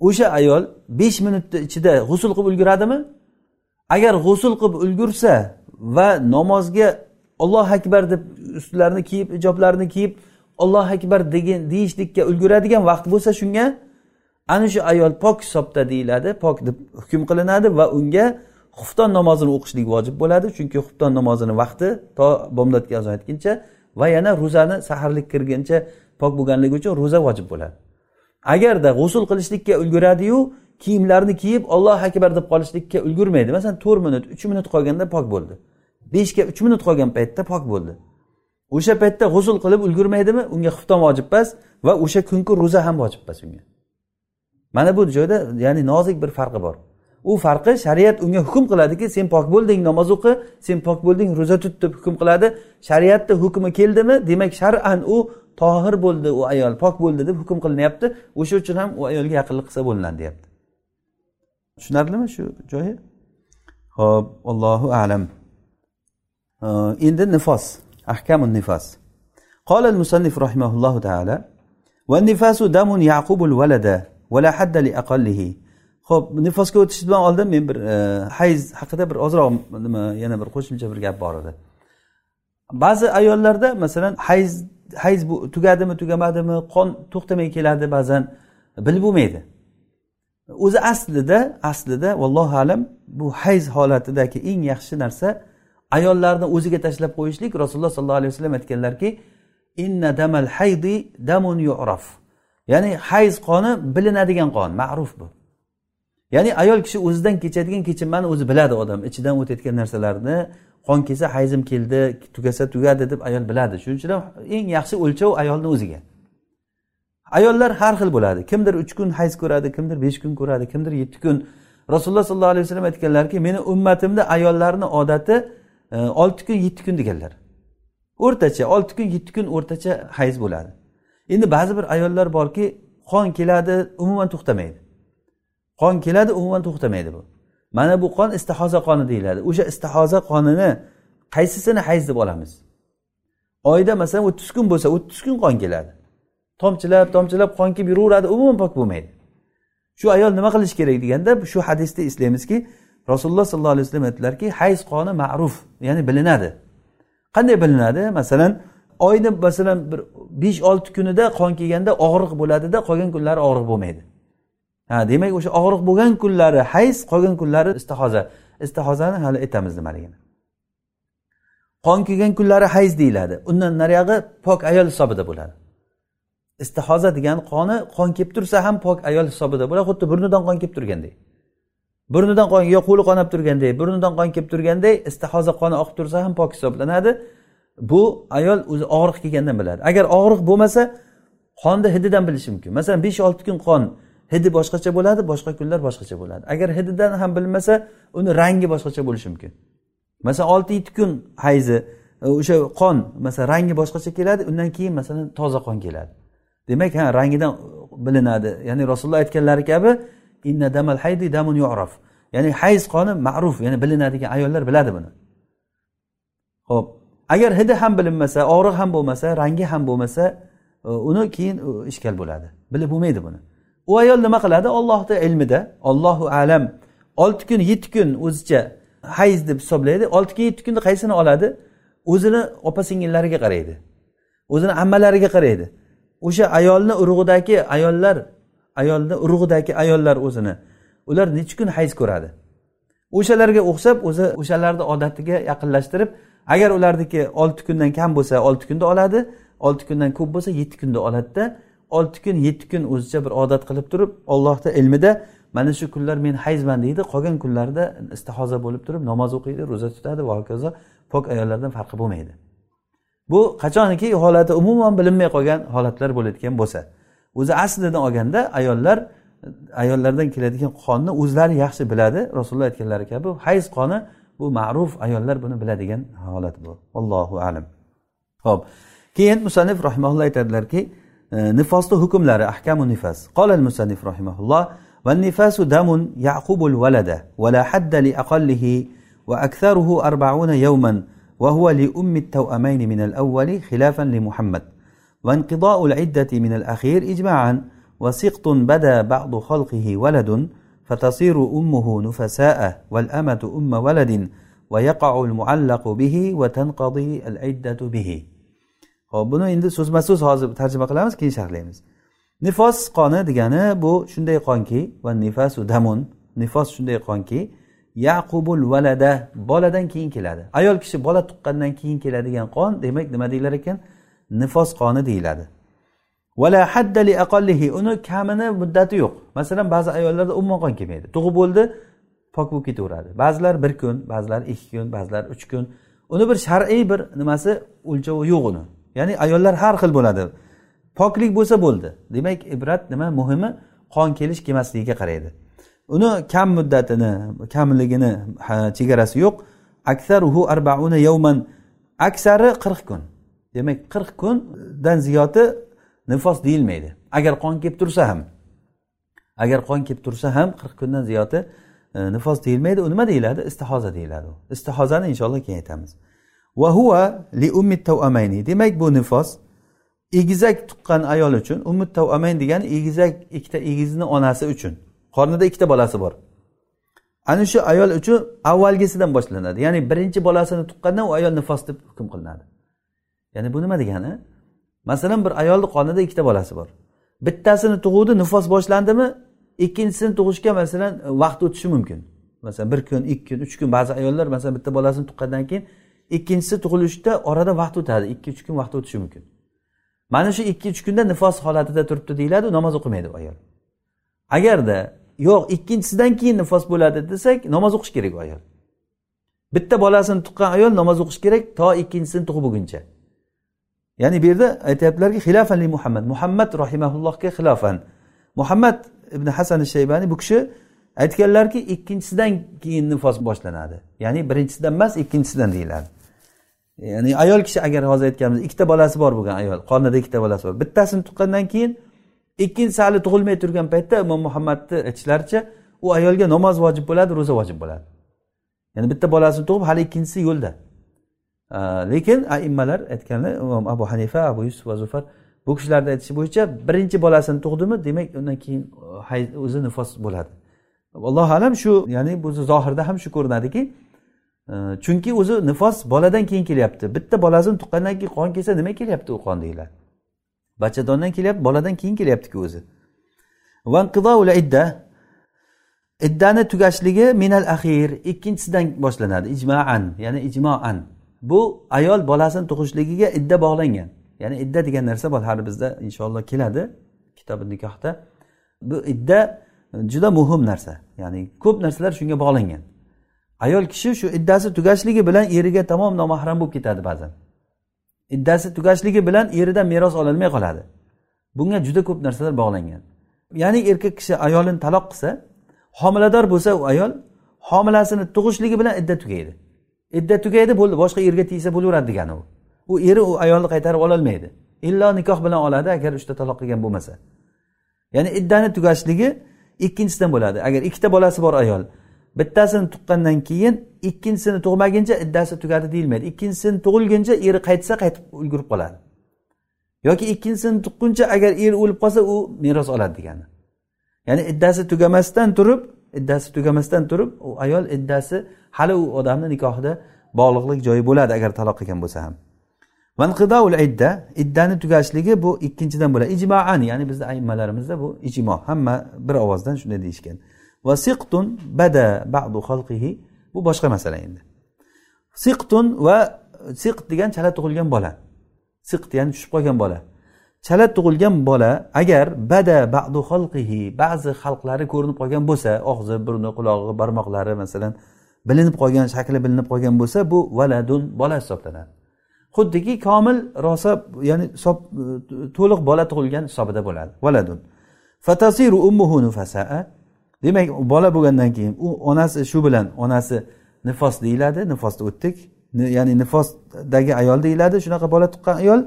O'sha ayol besh minutni ichida g'usul qilib ulguradimi? Agar g'usul qilib ulgursa va namozga ollohu akbar deb ustlarini kiyib ijoblarini kiyib ollohu akbar degan deyishlikka ulguradigan vaqt bo'lsa shunga ana shu ayol pok hisobda deyiladi pok deb hukm qilinadi va unga xufton namozini o'qishlik vojib bo'ladi. Chunki xufton namozini vaqti to bomdodga azon aytguncha va yana ro'zani saharlik kirguncha pok bo'lganligi uchun ro'za vojib bo'ladi. Agarda g'usul qilishlikka ulguradiyu kiyimlarini kiyib ollohu akbar deb qolishlikka ulgurmaydi. Masalan to'rt minut uch minut qolganda pok bo'ldi. Beshga uch minut qolgan paytda pok bo'ldi. O'sha paytda g'usul qilib ulgurmaydimi? Unga xufton vojib emas va o'sha kungi ro'za ham vojib emas unga. Mana bu joyda ya'ni nozik bir farqi bor. u farqi shariat unga hukm qiladiki sen pok bo'lding namoz o'qi sen pok bo'lding ro'za tut deb hukm qiladi shariatni hukmi keldimi demak shar'an u tohir bo'ldi u ayol pok bo'ldi deb hukm qilinyapti o'sha uchun ham u ayolga yaqinlik qilsa bo'linadi deyapti tushunarlimi shu joyi ho'p allohu alam endi nifos ahkamu nifos قال المصنف رحمه الله تعالى والنفاس دم يعقب الولد ولا حد لأقله Ho'p nifosga o'tishdan oldin men bir e, hayz haqida bir ozroq nima yana bir qo'shimcha bir gap bor edi. Ba'zi ayollarda masalan hayz hayz bu tugadimi tugamadimi qon to'xtamay keladi ba'zan bilib bo'lmaydi. O'zi aslida aslida vallohu alam bu hayz holatidagi eng yaxshi narsa ayollarni o'ziga tashlab qo'yishlik. Rasululloh sollallohu alayhi vasallam aytganlarki inna damal haydi damun yu'raf. Ya'ni hayz qoni bilinadigan qon ma'ruf bu. Ya'ni ayol kishi o'zidan kechadigan kechinmani o'zi biladi odam ichidan o'tayotgan narsalarni qon kelsa hayzim keldi tugasa tugadi deb ayol biladi. Shuning uchun ham eng yaxshi o'lchov ayolni o'ziga. Ayollar har xil bo'ladi. Kimdir uch kun hayz ko'radi kimdir besh kun ko'radi kimdir yetti kun. Rasululloh sollallohu alayhi vasallam aytganlarki meni ummatimda ayollarni odati e, olti kun yetti kun deganlar. O'rtacha olti kun yetti kun o'rtacha hayz bo'ladi. Endi ba'zi bir ayollar borki qon keladi umuman to'xtamaydi. Qon keladi umuman to'xtamaydi bu. Mana bu qon istihoza qoni deyiladi. O'sha istihoza qonini qaysisini hayz deb olamiz. Oyda masalan o'ttiz kun bo'lsa o'ttiz kun qon keladi. Tomchilab tomchilab qon kelib yuraveradi umuman pok bo'lmaydi. Shu ayol nima qilish kerak deganda shu hadisda eslaymizki rasululloh sollallohu alayhi vasallam aytdilarki hayz qoni ma'ruf ya'ni bilinadi. Qanday bilinadi? Masalan oyni masalan bir besh olti kunida qon kelganda og'riq bo'ladida qolgan kunlari og'riq bo'lmaydi. Ha demak o'sha og'riq bo'lgan kunlari hayz qolgan kunlari istihoza. Istihozani hali aytamiz nimaligini. Qon kelgan kunlari hayz deyiladi. Undan nariyog'i pok ayol hisobida bo'ladi. Istihoza degani qoni qon kelib tursa ham pok ayol hisobida bo'ladi. Xuddi burnidan qon kelib turgandek. Burnidan qon yo qo'li qonab turgandek burnidan qon kelib turgandek istihoza qoni oqib tursa ham pok hisoblanadi. Bu ayol o'zi og'riq kelgandan biladi. Agar og'riq bo'lmasa qonni hididan bilishi mumkin. Masalan besh olti kun qon hidi boshqacha bo'ladi boshqa kunlar boshqacha bo'ladi. Agar hididan ham bilmasa uni rangi boshqacha bo'lishi mumkin. Masalan olti yetti kun hayzi e, o'sha qon masalan rangi boshqacha keladi undan keyin masalan toza qon keladi. Demak ha rangidan e, bilinadi. Ya'ni rasululloh aytganlari kabi inna damal haydi damun yu'raf. Ya'ni hayz qoni ma'ruf ya'ni bilinadigan ayollar biladi buni. Ho'p agar hidi ham bilinmasa og'riq ham bo'lmasa rangi ham bo'lmasa e, uni keyin ishkal bo'ladi. Bilib bo'lmaydi buni. U ayol nima qiladi? Ollohni ilmida ollohu alam. Olti kun yetti kun o'zicha hayz deb hisoblaydi. Olti kun yetti kunni qaysini oladi? O'zini opa singillariga qaraydi. O'zini ammalariga qaraydi. O'sha ayolni urug'idagi ayollar ayolni urug'idagi ayollar o'zini ular necha kun hayz ko'radi? O'shalarga o'xshab o'zi o'shalarni odatiga yaqinlashtirib agar ularniki olti kundan kam bo'lsa olti kunda oladi olti kundan ko'p bo'lsa yetti kunda oladida olti kun yetti kun o'zicha bir odat qilib turib ollohni ilmida mana shu kunlar men hayzman deydi. Qolgan kunlarda istihoza bo'lib turib namoz o'qiydi ro'za tutadi va hokazo pok ayollardan farqi bo'lmaydi. Bu qachoniki holati umuman bilinmay qolgan holatlar bo'layotgan bo'lsa. O'zi aslidan olganda ayollar ayollardan keladigan qonni o'zlari yaxshi biladi. Rasululloh aytganlari kabi hayz qoni bu ma'ruf ayollar buni biladigan holat bu. Allohu alam. Ho'p. Keyin musannif rahimaulloh aytadilarki nifosni hukmlari ahkamu nifas قال المصنف رحمه الله والنفاس دم يعقب الولد ولا حد لأقله وأكثره أربعون يوما وهو لأم التوأمين من الأول خلافا لمحمد. وانقضاء العدة من الأخير إجماعا وسقط بدا بعض خلقه ولد فتصير أمه نفساء والأمة أم ولد ويقع المعلق به وتنقضي العدة به. Ho'p buni endi so'zma so'z hozir tarjima qilamiz keyin sharhlaymiz. Nifos qoni degani bu shunday qonki va nifasu damun. Nifos shunday qonki yaqubul valada boladan keyin keladi. Ayol kishi bola tuqqandan keyin keladigan qon demak nima deyilar ekan? Nifos qoni deyiladi. Vala haddali aqallihi uni kamini muddati yo'q. Masalan ba'zi ayollarda umuman qon kelmaydi. Tug'ib bo'ldi pok bo'lib ketaveradi. Ba'zilar bir kun ba'zilar ikki kun ba'zilar uch kun. Uni bir shar'iy bir nimasi o'lchovi yo'q uni. Ya'ni ayollar har xil bo'ladi. Poklik bo'lsa bo'ldi. Demak ibrat nima? Muhimi qon kelish kelmasligiga qaraydi. Uni kam muddatini kamligini chegarasi yo'q. Aksaruhu arbauna yawman. Aksari qirq kun. Demak qirq kundan ziyodi nifos deyilmaydi. Agar qon kelib tursa ham. Agar qon kelib tursa ham qirq kundan ziyodi e, nifos deyilmaydi. U nima deyiladi? Istihoza deyiladi. Istihozani inshaalloh keyin aytamiz va huva li ummi tavamayni demak bu nifos egizak tuqqan ayol uchun umut tavamayn degani egizak ikkita egizni onasi uchun. Qornida ikkita bolasi bor. Ana shu ayol uchun avvalgisidan boshlanadi. Ya'ni birinchi bolasini tuqqandan u ayol nifos deb hukm qilinadi. Ya'ni bu nima degani? Masalan bir ayolni qornida ikkita bolasi bor. Bittasini tug'uvdi nifos boshlandimi? Ikkinchisini tug'ishga masalan vaqt o'tishi mumkin. Masalan bir kun ikki kun uch kun ba'zi ayollar masalan bitta bolasini tuqqandan keyin ikkinchisi tug'ilishda orada vaqt o'tadi. Ikki uch kun vaqt o'tishi mumkin. Mana shu ikki uch kunda nifos holatida turibdi deyiladi namoz o'qimaydi ayol. Agarda yo'q ikkinchisidan keyin nifos bo'ladi desak namoz o'qish kerak u ayol. Bitta bolasini tuqqan ayol namoz o'qish kerak to ikkinchisini tug'ib bo'lguncha. Ya'ni bu yerda aytyaptilarki xilofanli muhammad. Muhammad rahimaullohga xilofan. Muhammad ibn hasan shaybani bu kishi aytganlarki ikkinchisidan keyin nifos boshlanadi. Ya'ni birinchisidan emas ikkinchisidan deyiladi. Ya'ni ayol kishi agar hozir aytganimiz ikkita bolasi bor bo'lgan ayol qornida ikkita bolasi bor. Bittasini tuqqandan keyin ikkinchisi hali tug'ilmay turgan paytda imom muhammadni aytishlaricha u ayolga namoz vojib bo'ladi ro'za vojib bo'ladi. Ya'ni bitta bolasini tug'ib hali ikkinchisi yo'lda. Lekin aimmalar aytganlar imom abu hanifa abu yusuf va zufar bu kishilarni aytishi bo'yicha birinchi bolasini tug'dimi demak undan keyin o'zi nifos bo'ladi. Allohu alam shu ya'ni bu zohirda ham shu ko'rinadiki chunki o'zi nifos boladan keyin kelyapti. Bitta bolasini tuqqandan keyin qon kelsa nima kelyapti u qon deyiladi bachadondan kelyapti boladan keyin kelyaptiku o'zi. Idda. Iddani tugashligi minal axir ikkinchisidan boshlanadi. Ijmaan ya'ni ijmoan. Bu ayol bolasini tug'ishligiga idda bog'langan. Ya'ni idda degan narsa bor hali bizda inshaalloh keladi kitobi nikohda. Bu idda juda muhim narsa. Ya'ni ko'p narsalar shunga bog'langan. Ayol kishi shu iddasi tugashligi bilan eriga tamom nomahram bo'lib ketadi ba'zan. Iddasi tugashligi bilan eridan meros ololmay qoladi. Bunga juda ko'p narsalar bog'langan. Ya'ni erkak kishi ayolini taloq qilsa homilador bo'lsa u ayol homilasini tug'ishligi bilan idda tugaydi. Idda tugaydi bo'ldi boshqa erga tegsa bo'laveradi degani u. U eri u ayolni qaytarib ololmaydi. Illo nikoh bilan oladi agar uchta taloq qilgan bo'lmasa. Ya'ni iddani tugashligi ikkinchisidan bo'ladi. Agar ikkita bolasi bor ayol bittasini tuqqandan keyin ikkinchisini tug'maguncha iddasi tugadi deyilmaydi. Ikkinchisini tug'ilguncha eri qaytsa qaytib ulgurib qoladi. Yoki ikkinchisini tuqquncha agar er o'lib qolsa u meros oladi degani. Ya'ni iddasi tugamasdan turib iddasi tugamasdan turib u ayol iddasi hali u odamni nikohida bog'liqlik joyi bo'ladi agar taloq qilgan bo'lsa ham. Idda iddani tugashligi bu ikkinchidan bo'ladi. Ijmoan ya'ni bizni ayimmalarimizda bu ijmo. Hamma bir ovozdan shunday deyishgan. Va siqtun bada ba'du xalqihi. Bu boshqa masala endi. Siqtun va siqt degan chala tug'ilgan bola. Siqt ya'ni tushib qolgan bola. Chala tug'ilgan bola agar bada ba'du xalqihi ba'zi xalqlari ko'rinib qolgan bo'lsa og'zi burni qulog'i barmoqlari masalan bilinib qolgan shakli bilinib qolgan bo'lsa bu valadun bola hisoblanadi. Xuddiki komil rosa ya'ni to'liq bola tug'ilgan hisobida bo'ladi. Valadun. Fatasiru ummuhu nufasaa. Demak bola bo'lgandan keyin u onasi shu bilan onasi nifos deyiladi nifosda o'tdik. Ya'ni nifosdagi ayol deyiladi shunaqa bola tuqqan ayol.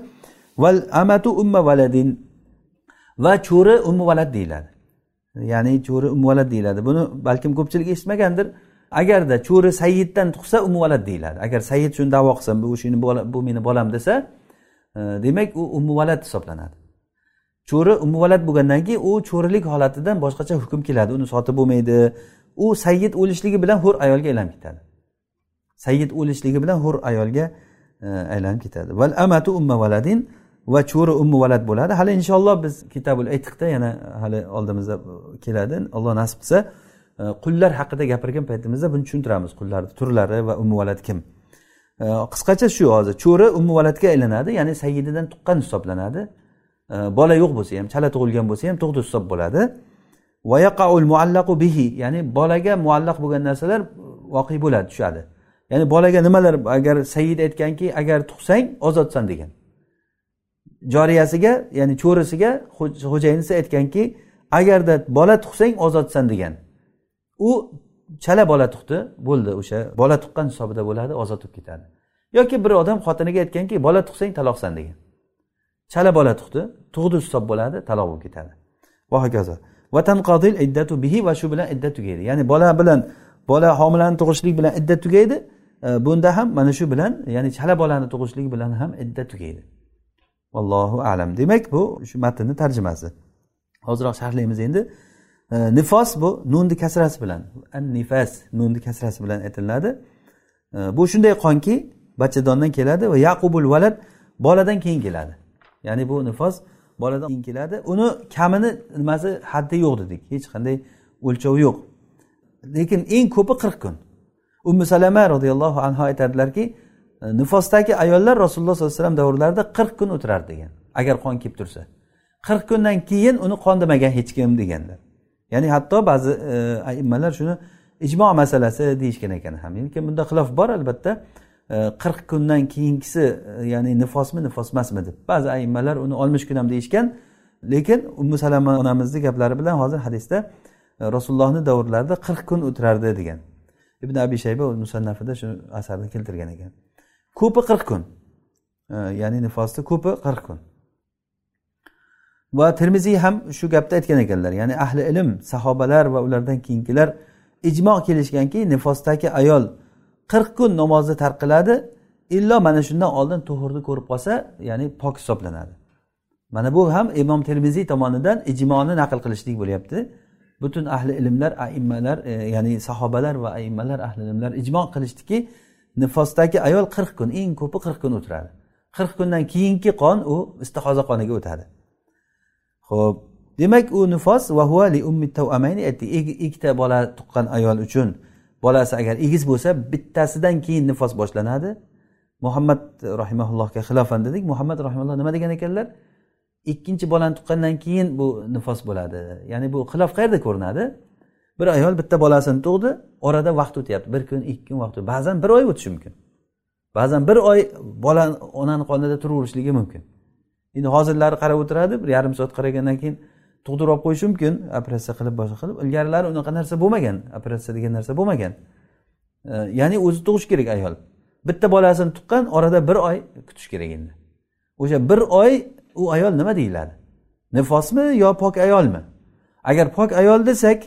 Val amatu umma valadin va cho'ri ummu valad deyiladi. Ya'ni cho'ri ummu valad deyiladi. Buni balkim ko'pchilik eshitmagandir. Agarda cho'ri sayyiddan tug'sa ummu valad deyiladi. Agar sayyid shuni davo qilsa bu shuni bu meni bolam desa e, demak u ummu valad hisoblanadi. Cho'ri umuvalad bo'lgandan keyin u cho'rilik holatidan boshqacha hukm keladi. Uni sotib bo'lmaydi. U sayyid o'lishligi bilan hur ayolga aylanib ketadi. Sayyid o'lishligi bilan hur ayolga e, aylanib ketadi. Val amatu umma valadin va cho'ri ummu valad bo'ladi. Hali inshaalloh biz kitabul aytiqda yana e, hali oldimizda e, keladi. Alloh nasib qilsa qullar haqida gapirgan paytimizda buni tushuntiramiz. Qullarni turlari va ummu valad kim? Qisqacha shu hozir. Cho'ri ummu valadga aylanadi ya'ni sayyididan tuqqan hisoblanadi. Bola yo'q bo'lsa ham chala tug'ilgan bo'lsa ham tug'di hisob bo'ladi. Muallaqu bihi ya'ni bolaga muallaq bo'lgan narsalar voqe bo'ladi tushadi. Ya'ni bolaga nimalar agar sayyid aytganki agar tug'sang ozodsan degan. Joriyasiga ya'ni cho'risiga xo'jayinisi aytganki agarda bola tug'sang ozodsan degan. U chala bola tug'di bo'ldi o'sha bola tuqqan hisobida bo'ladi ozod bo'lib ketadi. Yoki bir odam xotiniga aytganki bola tug'sang taloqsan degan. Chala bola tug'di. Tug'di hisob bo'ladi taloq bo'lib ketadi. Va hokazo. Vatanqodil iddatu bihi va shu bilan iddat tugaydi. Ya'ni bola bilan bola homilani tug'ishlik bilan iddat tugaydi. E, bunda ham mana shu bilan ya'ni chala bolani tug'ishlik bilan ham iddat tugaydi. Allohu alam. Demak bu shu matnni tarjimasi. Hoziroq sharhlaymiz endi. E, nifos bu nunni kasrasi bilan an nifas nunni kasrasi bilan aytiladi e, bu shunday qonki bachadondan keladi va yaqubul valad boladan keyin keladi. Ya'ni bu nifos boladan keyin keladi. Uni kamini nimasi haddi yo'q dedik. Hech qanday o'lchovi yo'q. Lekin eng ko'pi qirq kun. Ummu salama roziyallohu anhu aytadilarki e, nifosdagi ayollar rasululloh sollallohu alayhi vasallam davrlarida qirq kun o'tirardi degan. Agar qon kelib tursa. Qirq kundan keyin uni qon demagan hech kim deganlar ya'ni hatto ba'zi e, aimmalar shuni ijmo masalasi deyishgan ekan ham. Lekin bunda xilof bor albatta. E, qirq kundan keyingisi e, ya'ni nifosmi nifos emasmi deb. Ba'zi aimmalar uni oltmish kun ham deyishgan lekin ummu salama onamizni gaplari bilan hozir hadisda e, rasulullohni davrlarida qirq kun o'tirardi degan. Ibn abi shayba musannafida shu asarni keltirgan ekan. Ko'pi qirq kun. Ya'ni nifosni ko'pi qirq kun. Va termiziy ham shu gapni aytgan ekanlar. Ya'ni ahli ilm sahobalar va ulardan keyingilar ijmo kelishganki nifosdagi ayol qirq kun namozni tark qiladi illo mana shundan oldin tuhurni ko'rib qolsa ya'ni pok hisoblanadi. Mana bu ham imom termiziy tomonidan ijmoni naql qilishlik bo'lyapti. Butun ahli ilmlar aimmalar e, ya'ni sahobalar va aimmalar ahli ilmlar ijmo qilishdiki nifosdagi ayol qirq kun eng ko'pi qirq kun o'tiradi. Qirq kundan keyingi qon u istihoza qoniga o'tadi. Ho'p demak u nifos va huva li ummi ikkita bola tuqqan ayol uchun bolasi agar egiz bo'lsa bittasidan keyin nifos boshlanadi. Muhammad rahimaullohga xilofan dedik. Muhammad rahimalloh nima degan ekanlar? Ikkinchi bolani tuqqandan keyin bu nifos bo'ladi. Ya'ni bu xilof qayerda ko'rinadi? Bir ayol bitta bolasini tug'di orada vaqt o'tyapti. Bir kun ikki kun vaqt ba'zan bir oy o'tishi mumkin. Ba'zan bir oy bola onani qonida turaverishligi mumkin. Endi hozirlari qarab o'tiradi bir yarim soat qaragandan keyin tug'dirib olib qo'yishi mumkin operatsiya qilib boshqa qilib. Ilgarilari unaqa narsa bo'lmagan operatsiya degan narsa bo'lmagan. Ya'ni o'zi tug'ishi kerak ayol. Bitta bolasini tuqqan orada bir oy kutish kerak endi. O'sha bir oy u ayol nima deyiladi? Nifosmi yo pok ayolmi? Agar pok ayol desak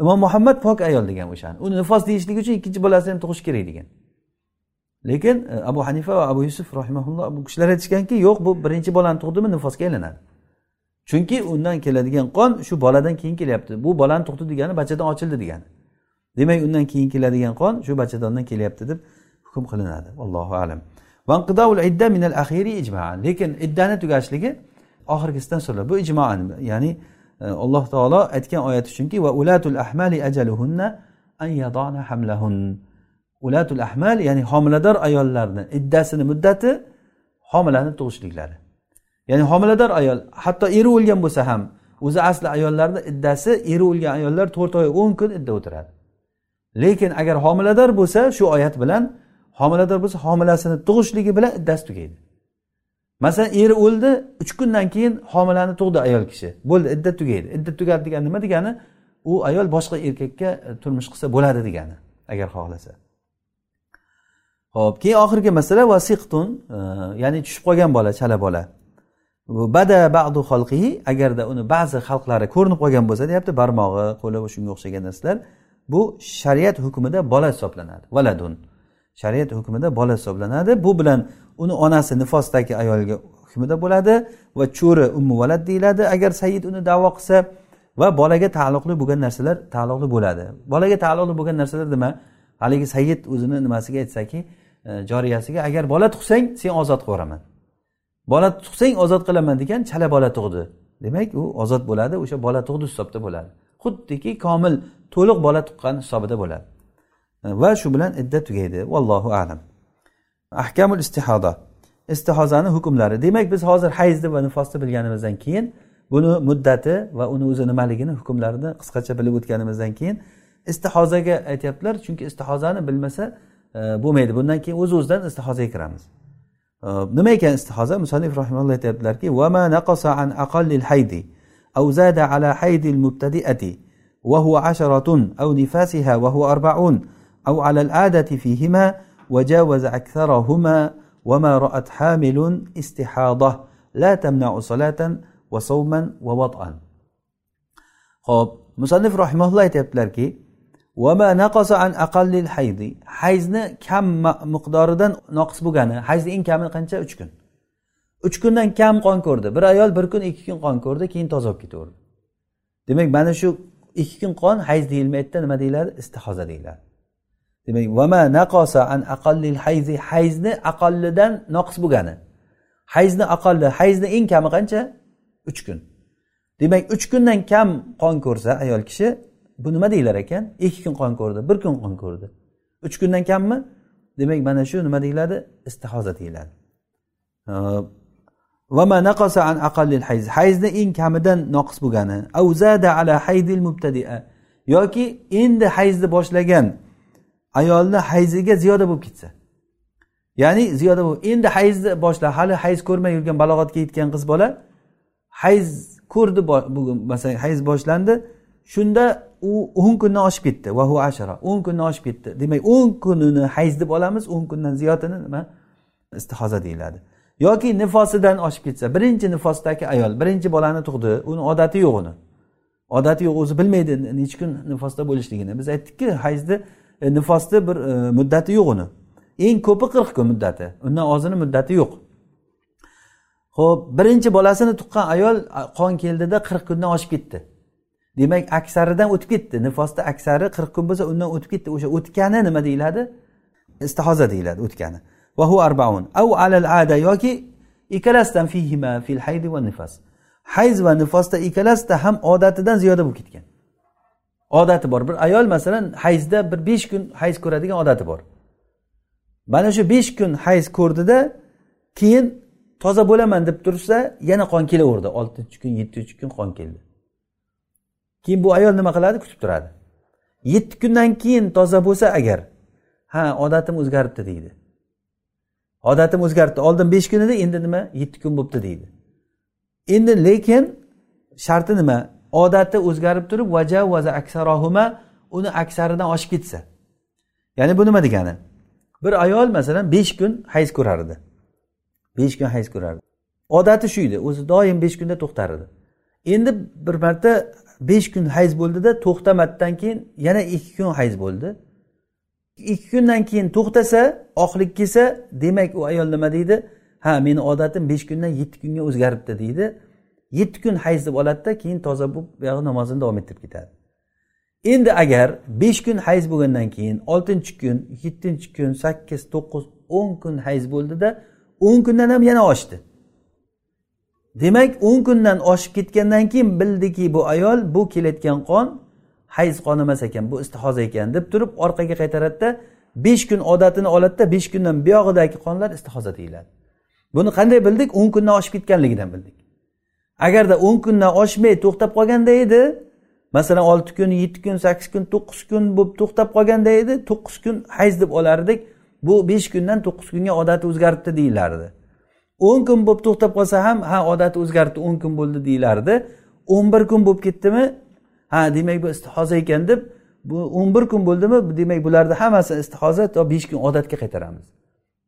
imom muhammad pok ayol degan o'shani. Uni nifos deyishlik uchun ikkinchi bolasini ham tug'ish kerak degan. Lekin e, abu hanifa va abu yusuf rahimaulloh bu kishilar aytishganki yo'q bu birinchi bolani tug'dimi nifosga aylanadi. Chunki undan keladigan qon shu boladan keyin kelyapti. Bu bolani tug'di degani bachadon ochildi degani. Demak undan keyin keladigan qon shu bachadondan kelyapti deb hukm qilinadi. Allohu alam. Lekin iddani tugashligi oxirgisidan so'raladi. Bu ijmoan ya'ni e, alloh taolo aytgan oyati chunki va ulatul ahmali ajaluhunna an yadona hamlahun. Ulatul ahmal ya'ni homilador ayollarni iddasini muddati homilani tug'ishliklari. Ya'ni homilador ayol hatto eri o'lgan bo'lsa ham o'zi asli ayollarni iddasi eri o'lgan ayollar to'rt oy o'n kun idda o'tiradi. Lekin agar homilador bo'lsa shu oyat bilan homilador bo'lsa homilasini tug'ishligi bilan iddasi tugaydi. Masalan eri o'ldi uch kundan keyin homilani tug'di ayol kishi. Bo'ldi iddat tugaydi. Iddat tugadi degani nima degani? U ayol boshqa erkakka turmush qilsa bo'ladi degani agar xohlasa. Ho'p keyin oxirgi masala vasiqtun e, ya'ni tushib qolgan bola chala bola. Bada ba'du xalqihi agarda uni ba'zi xalqlari ko'rinib qolgan bo'lsa deyapti barmog'i qo'li shunga o'xshagan narsalar bu shariat hukmida bola hisoblanadi valadun. Shariat hukmida bola hisoblanadi bu bilan uni onasi nifosdagi ayolga hukmida bo'ladi va cho'ri ummu valad deyiladi agar sayyid uni davo qilsa va bolaga taalluqli bo'lgan narsalar taalluqli bo'ladi. Bolaga taalluqli bo'lgan narsalar nima? Haligi sayyid o'zini nimasiga aytsaki e, joriyasiga agar bola tug'sang sen ozod qilib yuboraman bola tug'sang ozod qilaman degan chala bola tug'di. Demak u ozod bo'ladi o'sha bola tug'di hisobda bo'ladi. Xuddiki komil to'liq bola tuqqan hisobida bo'ladi. Va shu bilan idda tugaydi. Vallohu alam. Ahkamul istihoda. Istihozani hukmlari. Demak biz hozir hayzni va nifosni bilganimizdan keyin buni muddati va uni o'zi nimaligini hukmlarini qisqacha bilib o'tganimizdan keyin istihozaga aytyaptilar. Chunki istihozani bilmasa e, bo'lmaydi. Bundan keyin o'z o'zidan istihozaga kiramiz. Nima ekan istihoza musannif rahimalloh aytyaptilarki vama naqasa an aqallil haydi أو زاد على حيد المبتدئة وهو عشرة أو نفاسها وهو أربعون أو على العادة فيهما وجاوز أكثرهما وما رأت حامل استحاضة لا تمنع صلاة وصوما ووطئا. خب مصنف رحمه الله aytyaptilarki hayzni kam miqdoridan noqis bo'lgani hayzni eng kami qancha? Uch kun. Uch kundan kam qon ko'rdi. Bir ayol bir kun ikki kun qon ko'rdi keyin toza bo'lib ketaverdi. Demak mana shu ikki kun qon hayz deyilmaydida nima deyiladi? Istihoza deyiladi. Demak vama naqosa an aqallil hayzi hayzni aqallidan noqis bo'lgani. Hayzni aqalli hayzni eng kami qancha? Uch kun. Demak uch kundan kam qon ko'rsa ayol kishi bu nima deyilar ekan? Ikki kun qon ko'rdi bir kun qon ko'rdi. Uch kundan kammi? Demak mana shu nima deyiladi? Istihoza deyiladi. Hayzni eng kamidan noqis bo'lgani. Ala haydil mubtadia. Yoki endi hayzni boshlagan ayolni hayziga ziyoda bo'lib ketsa. Ya'ni ziyoda bo'lib endi hayzni boshla. Hali hayz ko'rmay yurgan balog'atga yetgan qiz bola hayz ko'rdi bugun masalan hayz boshlandi. Shunda u o'n kundan oshib ketdi. Vahu ashara. O'n kundan oshib ketdi. Demak o'n kunini hayz deb olamiz o'n kundan ziyodini nima? Istihoza deyiladi. Yoki nifosidan oshib ketsa birinchi nifosdagi ayol birinchi bolani tug'di uni odati yo'q uni. Odati yo'q o'zi bilmaydi necha kun nifosda bo'lishligini. Biz aytdikki hayzni e, nifosni bir e, muddati yo'q uni. Eng ko'pi qirq kun muddati. Undan ozini muddati yo'q. Ho'p birinchi bolasini tuqqan ayol qon keldida qirq kundan oshib ketdi. Demak aksaridan o'tib ketdi. Nifosda aksari qirq kun bo'lsa undan o'tib ketdi. O'sha o'tgani nima deyiladi? Istihoza deyiladi o'tgani. Vahu arbaun. Au alal ada yoki ikkalasidan fihima fil haydi va nifas hayz va nifosda ikkalasida ham odatidan ziyoda bo'lib ketgan. Odati bor. Bir ayol masalan hayzda bir besh kun hayz ko'radigan odati bor. Mana shu besh kun hayz ko'rdida keyin toza bo'laman deb tursa yana qon kelaverdi. Oltinchi kun yettinchi kun qon keldi. Keyin bu ayol nima qiladi? Kutib turadi. Yetti kundan keyin toza bo'lsa agar ha odatim o'zgaribdi deydi. Odatim o'zgaribdi oldin besh kun edi endi nima? Yetti kun bo'libdi deydi. Endi lekin sharti nima? Odati o'zgarib turib vajavaza aksarohuma uni aksaridan oshib ketsa. Ya'ni bu nima degani? Bir ayol masalan besh kun hayz ko'rardi besh kun hayz ko'rardi odati shu edi o'zi doim besh kunda to'xtar edi. Endi bir marta besh kun hayz bo'ldida to'xtamasdan keyin yana ikki kun hayz bo'ldi. Ikki kundan keyin to'xtasa oqlik kelsa demak u ayol nima deydi? Ha meni odatim besh kundan yetti kunga o'zgaribdi deydi. Yetti kun hayz deb oladida keyin toza bo'lib buyog'i namozini davom ettirib ketadi. Endi agar besh kun hayz bo'lgandan keyin oltinchi kun yettinchi kun sakkiz to'qqiz o'n kun hayz bo'ldida o'n kundan ham yana oshdi. Demak o'n kundan oshib ketgandan keyin bildiki bu ayol bu kelayotgan qon hayz qon emas ekan bu istihoza ekan deb turib orqaga qaytaradida besh kun odatini oladida besh kundan buyog'idagi qonlar istihoza deyiladi. Buni qanday bildik? O'n kundan oshib ketganligidan bildik. Agarda o'n kundan oshmay to'xtab qolganda edi masalan olti kun yetti kun sakkiz kun to'qqiz kun bo'lib to'xtab qolganda edi to'qqiz kun hayz deb olardik bu besh kundan to'qqiz kunga odati o'zgaribdi deyilardi o'n kun bo'lib to'xtab qolsa ham ha odati o'zgaribdi o'n kun bo'ldi deyilardi o'n bir kun bo'lib ketdimi? Ha demak bu istihoza ekan deb bu o'n bir kun bo'ldimi? Demak bularni hammasi istihoza to besh kun odatga qaytaramiz.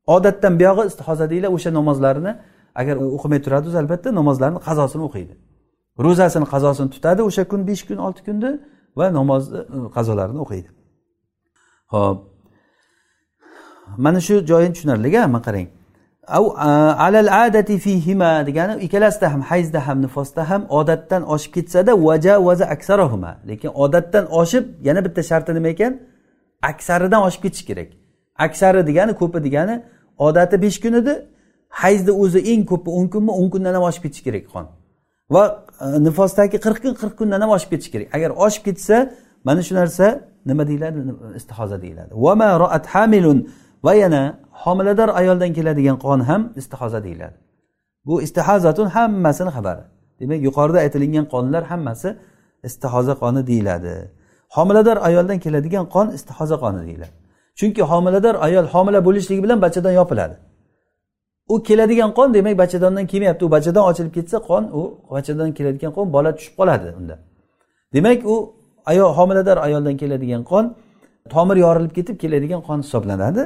Odatdan buyog'i istihoza deyiladi o'sha namozlarini agar o'qimay turadi o'zi albatta namozlarni qazosini o'qiydi. Ro'zasini qazosini tutadi o'sha kun besh kun olti kunni va namozni e, qazolarini o'qiydi. Ho'p. Mana shu joyi tushunarli mana qarang. Alal adati fihima degani ikkalasida ham hayzda ham nifosda ham odatdan oshib ketsada vaja vaza aksarahuma. Lekin odatdan oshib yana bitta sharti nima ekan? Aksaridan oshib ketish kerak. Aksari degani ko'pi degani odati besh kun edi hayzni o'zi eng ko'pi o'n kunmi o'n kundan ham oshib ketishi kerak qon. Va e, nifosdagi qirq kun qirq kundan ham oshib ketishi kerak. Agar oshib ketsa mana shu narsa nima deyiladi? Istihoza deyiladi. Va yana homilador ayoldan keladigan qon ham istihoza deyiladi. Bu istihozatun hammasini xabari. Demak yuqorida aytilingan qonlar hammasi istihoza qoni deyiladi. Homilador ayoldan keladigan qon istihoza qoni deyiladi. Chunki homilador ayol homila bo'lishligi bilan bachadon yopiladi. U keladigan qon demak bachadondan kelmayapti. U bachadon ochilib ketsa qon u bachadondan keladigan qon bola tushib qoladi unda. Demak u ayol homilador ayoldan keladigan qon tomir yorilib ketib keladigan qon hisoblanadi.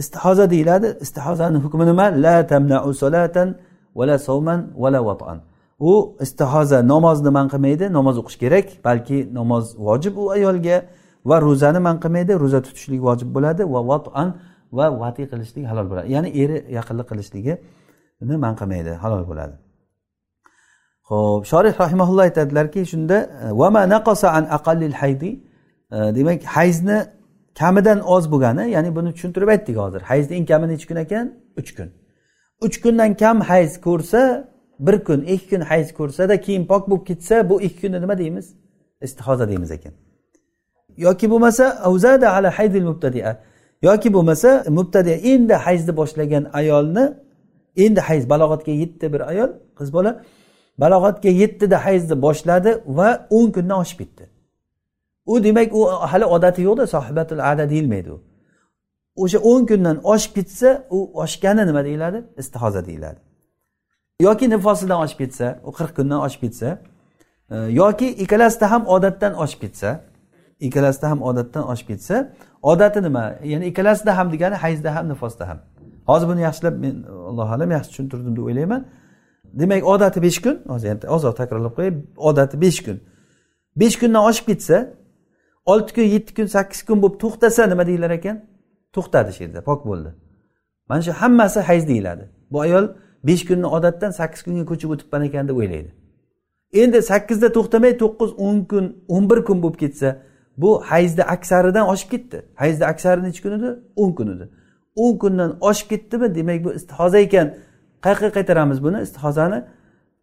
Istihoza deyiladi. Istihozani hukmi nima? La tamnau solatan vala savman vala vatan u istihoza namozni man qilmaydi namoz o'qish kerak balki namoz vojib u ayolga va ro'zani man qilmaydi ro'za tutishlik vojib bo'ladi va vatan va vati qilishlik halol bo'ladi. Ya'ni eri yaqinlik qilishligi man qilmaydi halol bo'ladi. Ho'p shorih rahimaulloh aytadilarki shunda vama naqosa an aqallil haydi? Demak hayzni kamidan oz bo'lgani ya'ni buni tushuntirib aytdik hozir. Hayzni eng kami nechi kun ekan? Uch kun. Uch kundan kam hayz ko'rsa bir kun ikki kun hayz ko'rsada keyin pok bo'lib ketsa bu ikki kunni nima deymiz? Istihoza deymiz ekan. Yoki bo'lmasa avzada ala haydil mubtadia. Yoki bo'lmasa mubtadia endi hayzni boshlagan ayolni endi hayz balog'atga yetdi bir ayol qiz bola balog'atga yetdida hayzni boshladi va o'n kundan oshib ketdi. U demak u hali odati yo'qda sohibatul ada deyilmaydi u. O'sha o'n kundan oshib ketsa u oshgani nima deyiladi? Istihoza deyiladi. Yoki nifosidan oshib ketsa u qirq kundan oshib ketsa e, yoki ikkalasida ham odatdan oshib ketsa ikkalasida ham odatdan oshib ketsa odati nima? Ya'ni ikkalasida ham degani hayzda ham nifosda ham. Hozir buni yaxshilab men allohu alam yaxshi tushuntirdim deb o'ylayman. Demak odati besh kun hozir ozroq takrorlab qo'yay odati besh kun. Besh kundan oshib ketsa olti kun yetti kun sakkiz kun bo'lib to'xtasa nima deyilar ekan? To'xtadi shu yerda pok bo'ldi. Mana shu hammasi hayz deyiladi. Bu ayol besh kunni odatdan sakkiz kunga ko'chib o'tibman ekan deb o'ylaydi. Endi sakkizda to'xtamay to'qqiz o'n kun o'n bir kun bo'lib ketsa bu hayzni aksaridan oshib ketdi. Hayzni aksari nechi kun edi o'n kun edi o'n kundan oshib ketdimi? Demak bu istihoza ekan. Qayerga qaytaramiz buni? Istihozani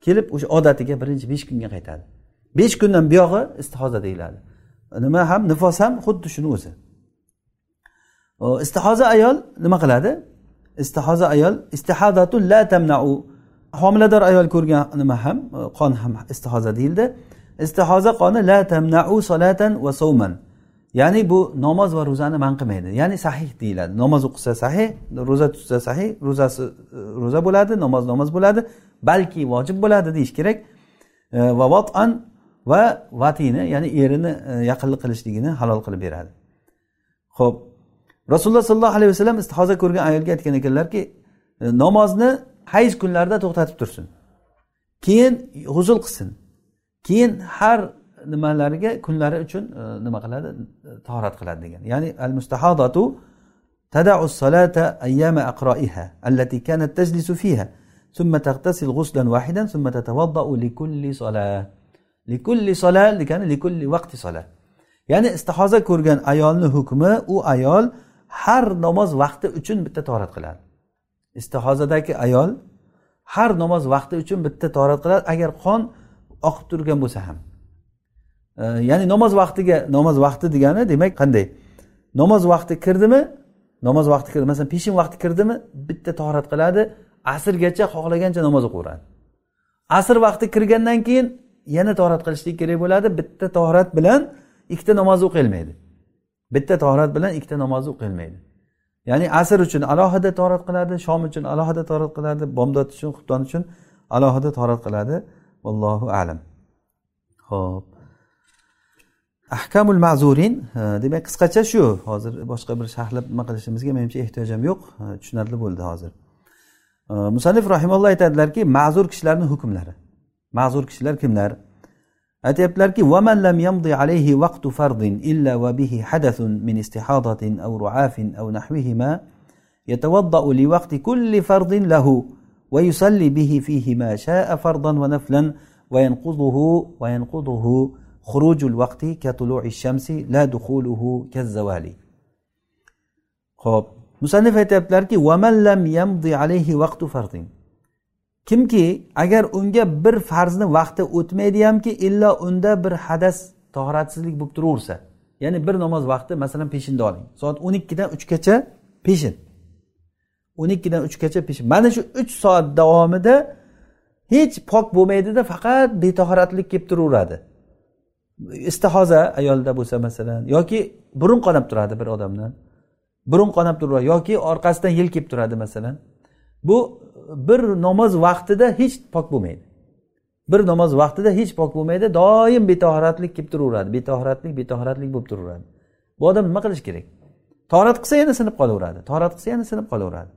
kelib o'sha odatiga birinchi besh kunga qaytadi. Besh kundan buyog'i istihoza deyiladi. Nima ham nifos ham xuddi shuni o'zi. Istihoza ayol nima qiladi? Istihoza ayol istihadatu la tamnau. Homilador ayol ko'rgan nima ham qon ham istihoza deyildi. Istihoza qoni la tamnau solatan va savman ya'ni bu namoz va ro'zani man qilmaydi. Ya'ni sahih deyiladi. Namoz o'qisa sahih ro'za tutsa sahih ro'zasi e, ro'za bo'ladi namoz namoz bo'ladi balki vojib bo'ladi deyish kerak. E, va vatan va vatini ya'ni erini e, yaqinlik qilishligini halol qilib beradi ho'p rasululloh sollallohu alayhi vasallam istihoza ko'rgan ayolga aytgan ekanlarki e, namozni hayz kunlarida to'xtatib tursin keyin g'usul qilsin keyin har nimalariga kunlari uchun e, nima qiladi tahorat qiladi degan ya'ni al mustahadatu تدع الصلاة أيام أقرائها التي كانت تجلس فيها ثم تغتسل غسلا واحدا ثم تتوضأ لكل صلاة likulli sola degani likulli vaqti sola ya'ni istihoza ko'rgan ayolni hukmi u ayol har namoz vaqti uchun bitta torat qiladi. Istihozadagi ayol har namoz vaqti uchun bitta torat qiladi agar qon oqib turgan bo'lsa ham. E, ya'ni namoz vaqtiga namoz vaqti degani demak qanday? Namoz vaqti kirdimi? Namoz vaqti kirdi masalan peshin vaqti kirdimi? Bitta torat qiladi asrgacha xohlagancha namoz o'qiveradi asr vaqti kirgandan keyin yana torat qilishlik kerak bo'ladi. Bitta torat bilan ikkita namoz o'qilmaydi. Bitta torat bilan ikkita namoz o'qilmaydi. Ya'ni asr uchun alohida torat qiladi shom uchun alohida torat qiladi bomdod uchun xufton uchun alohida torat qiladi. Vallohu alam. Ho'p ahkamul ma'zurin e, demak qisqacha shu. Hozir boshqa bir sharhlab nima qilishimizga menimcha ehtiyojam yo'q. E, tushunarli bo'ldi hozir. E, musannif rahimalloh aytadilarki ma'zur kishilarni hukmlari. ma'zur kishilar kimlar aytyaptilarki وَمَنْ لَمْ يمضي عَلَيْهِ وَقْتُ فَرْضٍ إِلَّا وَبِهِ حَدَثٌ مِنْ اسْتِحَاضَةٍ أَوْ رُعَافٍ أَوْ نَحْوِهِمَا يتوضأ لوقت كل فرض له ويصلي به فيه ما شاء فرضا ونفلا وينقضه وينقضه خروج الوقت كطلوع الشمس لا دخوله كالزوال خب مصنف aytyaptilarki وَمَنْ لَمْ يمضي عَلَيْهِ وَقْتُ فَرْضٍ kimki agar unga bir farzni vaqti o'tmaydiyamki illo unda bir hadas tahoratsizlik bo'lib turaversa ya'ni bir namoz vaqti masalan peshinda oling. Soat o'n ikkidan uchgacha peshin. o'n ikkidan uchgacha peshin. Mana shu uch soat davomida hech pok bo'lmaydida faqat betahoratlik kelib turaveradi. Istihoza ayolda bo'lsa masalan yoki burun qonab turadi bir odamdan. Burun qonab turaveradi yoki orqasidan yel kelib turadi masalan. Bu bir namoz vaqtida hech pok bo'lmaydi. Bir namoz vaqtida hech pok bo'lmaydi. Doim betahoratlik kelib turaveradi. Betahoratlik betahoratlik bo'lib turaveradi. Bu odam nima qilish kerak? Torat qilsa yana sinib qolaveradi. Torat qilsa yana sinib qolaveradi.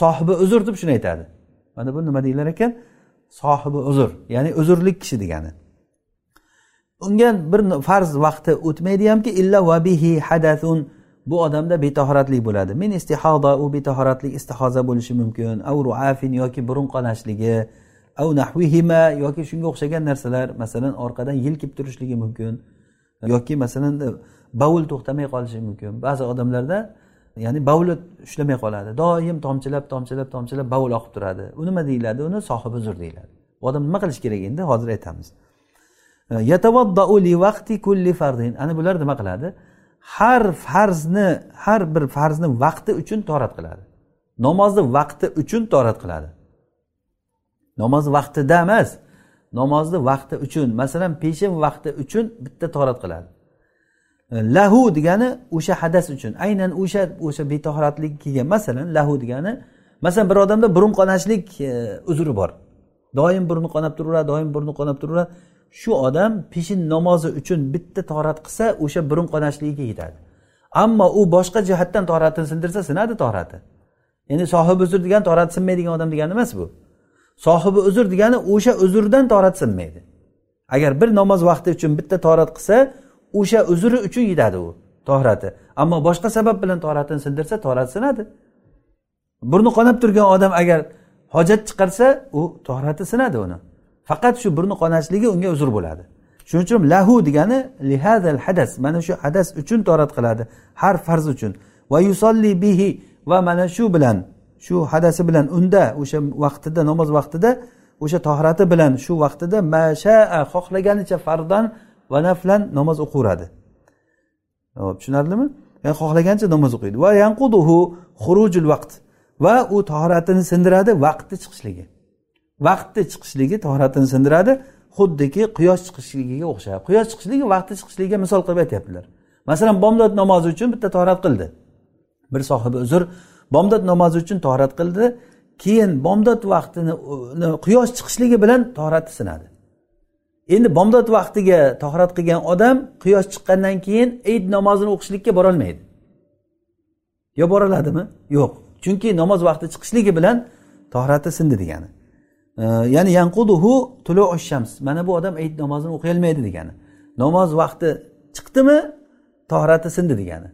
Sohibi uzr deb shuni aytadi. Mana bu nima deyilar ekan? Sohibi uzr ya'ni uzrlik kishi degani. Unga bir farz vaqti o'tmaydi hamki illa vabihi hadathun bu odamda betahoratlik bo'ladi. Min istihoda u betahoratlik istihoza bo'lishi mumkin. Av ruafin yoki burun qonashligi av nahvihima yoki shunga o'xshagan narsalar masalan orqadan yelkib turishligi mumkin yoki masalan bovul to'xtamay qolishi mumkin. Ba'zi odamlarda ya'ni bovuli ushlamay qoladi. Doim tomchilab tomchilab tomchilab bovul oqib turadi. U nima deyiladi? Uni sohibi uzr deyiladi. Bu odam nima qilish kerak endi? Hozir aytamiz. Ana bular nima qiladi? Har farzni har bir farzni vaqti uchun torat qiladi. Namozni vaqti uchun torat qiladi. Namoz vaqtida emas namozni vaqti uchun masalan peshin vaqti uchun bitta torat qiladi. Lahu degani o'sha hadas uchun aynan o'sha o'sha betahoratlik kelgan masalan lahu degani masalan bir odamda burun qonashlik e, uzri bor. Doim burni qonab turaveradi doim burni qonab turaveradi shu odam peshin namozi uchun bitta torat qilsa o'sha burun qonashligiga yetadi. Ammo u boshqa jihatdan toratini sindirsa sinadi torati. Ya'ni sohibi uzr degani torati sinmaydigan odam degani emas bu. Sohibi uzr degani o'sha uzrdan torat sinmaydi. Agar bir namoz vaqti uchun bitta torat qilsa o'sha uzri uchun yetadi u torati. Ammo boshqa sabab bilan toratini sindirsa torati sinadi. Burni qonab turgan odam agar hojat chiqarsa u torati sinadi uni. Faqat shu burni qonashligi unga uzr bo'ladi. Shuning uchun lahu degani lihadal hadas mana shu hadas uchun torat qiladi har farz uchun. Va yusolli bihi va mana shu bilan shu hadasi bilan unda o'sha vaqtida namoz vaqtida o'sha tohrati bilan shu vaqtida mashaa xohlaganicha fardan va naflan namoz o'qiveradi hop tushunarlimi? Ya'ni xohlagancha namoz o'qiydi. Va yanquduhu xurujul vaqt. Va u tohoratini sindiradi vaqtni chiqishligi. Vaqtda chiqishligi tohoratini sindiradi. Xuddiki quyosh chiqishligiga o'xshaydi quyosh chiqishligi vaqti chiqishligiga misol qilib aytyaptilar. Masalan bomdod namozi uchun bitta torat qildi. Bir sohibi uzr bomdod namozi uchun torat qildi. Keyin bomdod vaqtini quyosh chiqishligi bilan tohrati sinadi. Endi bomdod vaqtiga tahorat qilgan odam quyosh chiqqandan keyin eid namozini o'qishlikka borolmaydi. Yo boraladimi? Yo'q. Chunki namoz vaqti chiqishligi bilan tohrati sindi degani. Ya'ni yanquduhu shams mana bu odam eid namozini o'qiyolmaydi degani. Namoz vaqti chiqdimi tohrati sindi degani.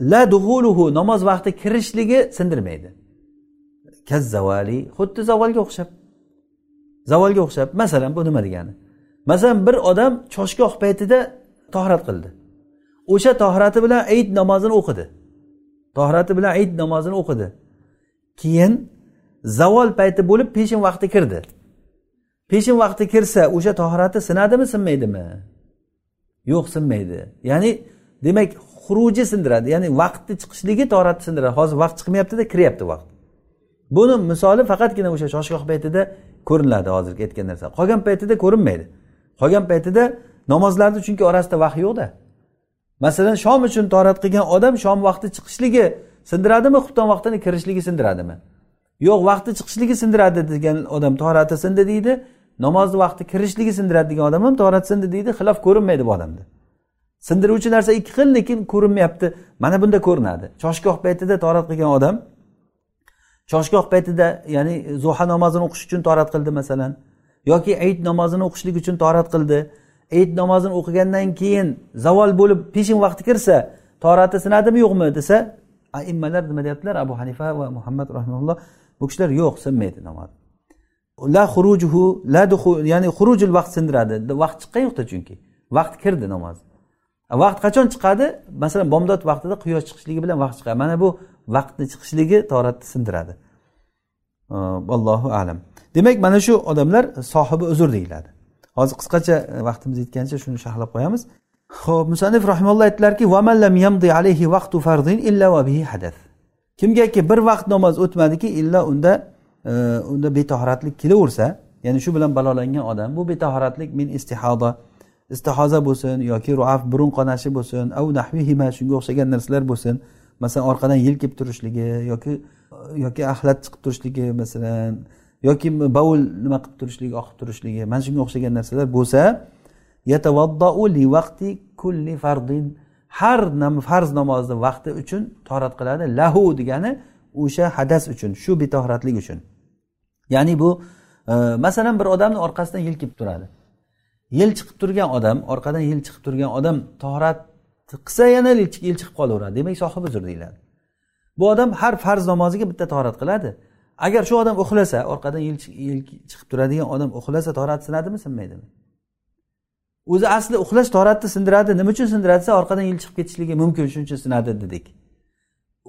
La duhuluhu namoz vaqti kirishligi sindirmaydi. Kazzavali xuddi zavolga o'xshab. Zavolga o'xshab. Masalan bu nima degani? Masalan bir odam choshgoh paytida tohrat qildi. O'sha tohrati bilan eid namozini o'qidi. Tohrati bilan eid namozini o'qidi. Keyin zavol payti bo'lib peshin vaqti kirdi. Peshin vaqti kirsa o'sha tohirati sinadimi sinmaydimi? Yo'q sinmaydi. Ya'ni demak xuruji sindiradi. Ya'ni vaqtni chiqishligi tohratni sindiradi. Hozir vaqt chiqmayaptida kiryapti vaqt. Buni misoli faqatgina o'sha shoshgoh paytida ko'rinadi hozirgi aytgan narsa. Qolgan paytida ko'rinmaydi. Qolgan paytida namozlarni chunki orasida vaqt yo'qda. Masalan shom uchun torat qilgan odam shom vaqti chiqishligi sindiradimi xufton vaqtini kirishligi sindiradimi? Yo'q vaqti chiqishligi sindiradi degan odam tohrati sindi deydi. Namozni vaqti kirishligi sindiradi degan odam ham tohrati sindi deydi. Xilof ko'rinmaydi bu odamda. Sindiruvchi narsa ikki xil lekin ko'rinmayapti. Mana bunda ko'rinadi. Choshgoh paytida torat qilgan odam choshgoh paytida ya'ni zuha namozini o'qish uchun torat qildi masalan yoki ayit namozini o'qishlik uchun torat qildi. Ayit namozini o'qigandan keyin zavol bo'lib peshin vaqti kirsa torati sinadimi yo'qmi desa aimmalar nima deyaptilar? Abu hanifa va muhammad rahimulloh bu kishilar yo'q sinmaydi namoz la xurujuhu la ya'ni xurujul vaqt sindiradi. Vaqt chiqqan yo'qda chunki. Vaqt kirdi namoz vaqt qachon chiqadi? Masalan bomdod vaqtida quyosh chiqishligi bilan vaqt chiqadi. Mana bu vaqtni chiqishligi toratni sindiradi. Allohu alam. Demak mana shu odamlar sohibi uzr deyiladi. Hozir qisqacha e, vaqtimiz yetgancha shuni sharhlab qo'yamiz. Ho'p musanif rahimalloh aytdilarki kimgaki bir vaqt namoz o'tmadiki illo unda e, unda betahoratlik kelaversa ya'ni shu bilan balolangan odam bu betahoratlik min istihoda istihoza bo'lsin yoki ruaf burun qonashi bo'lsin av nahvihima shunga o'xshagan narsalar bo'lsin. Masalan orqadan yelkib turishligi yoki yoki axlat chiqib turishligi masalan yoki baul nima qilib turishligi oqib turishligi mana shunga o'xshagan narsalar bo'lsa li vaqti kulli fardin. Har farz namozni vaqti uchun torat qiladi. Lahu degani o'sha hadas uchun shu betohratlik uchun. Ya'ni bu e, masalan bir odamni orqasidan yil kelib turadi. Yil chiqib turgan odam orqadan yil chiqib turgan odam tohrat qilsa yana yil chiqib qolaveradi. Demak sohib uzr deyiladi. Bu odam har farz namoziga bitta torat qiladi. Agar shu odam uxlasa orqadan yil chiqib turadigan odam uxlasa torati sinadimi sinmaydimi? O'zi asli uxlash toratni sindiradi. Nima uchun sindiradi desa orqadan yil chiqib ketishligi mumkin shuning uchun sinadi dedik.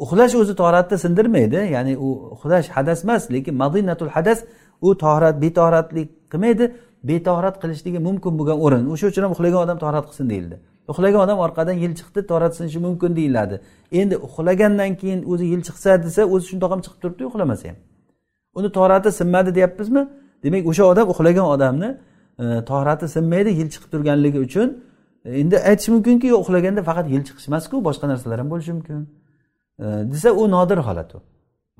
Uxlash o'zi toratni sindirmaydi ya'ni u uxlash hadas emas lekin madinatul hadas u torat betoratlik qilmaydi. Betorat qilishligi mumkin bo'lgan o'rin. O'sha uchun ham uxlagan odam torat qilsin deyildi. Uxlagan odam orqadan yil chiqdi torat sinishi mumkin deyiladi. Endi uxlagandan keyin o'zi yil chiqsa desa o'zi shundoq ham chiqib turibdi uxlamasa ham. Uni torati sinmadi deyapmizmi? Demak o'sha odam uxlagan odamni tohrati sinmaydi yil chiqib turganligi uchun. Endi aytish mumkinki yo'q uxlaganda faqat yil chiqish emasku boshqa narsalar ham bo'lishi mumkin. Desa u nodir holat u.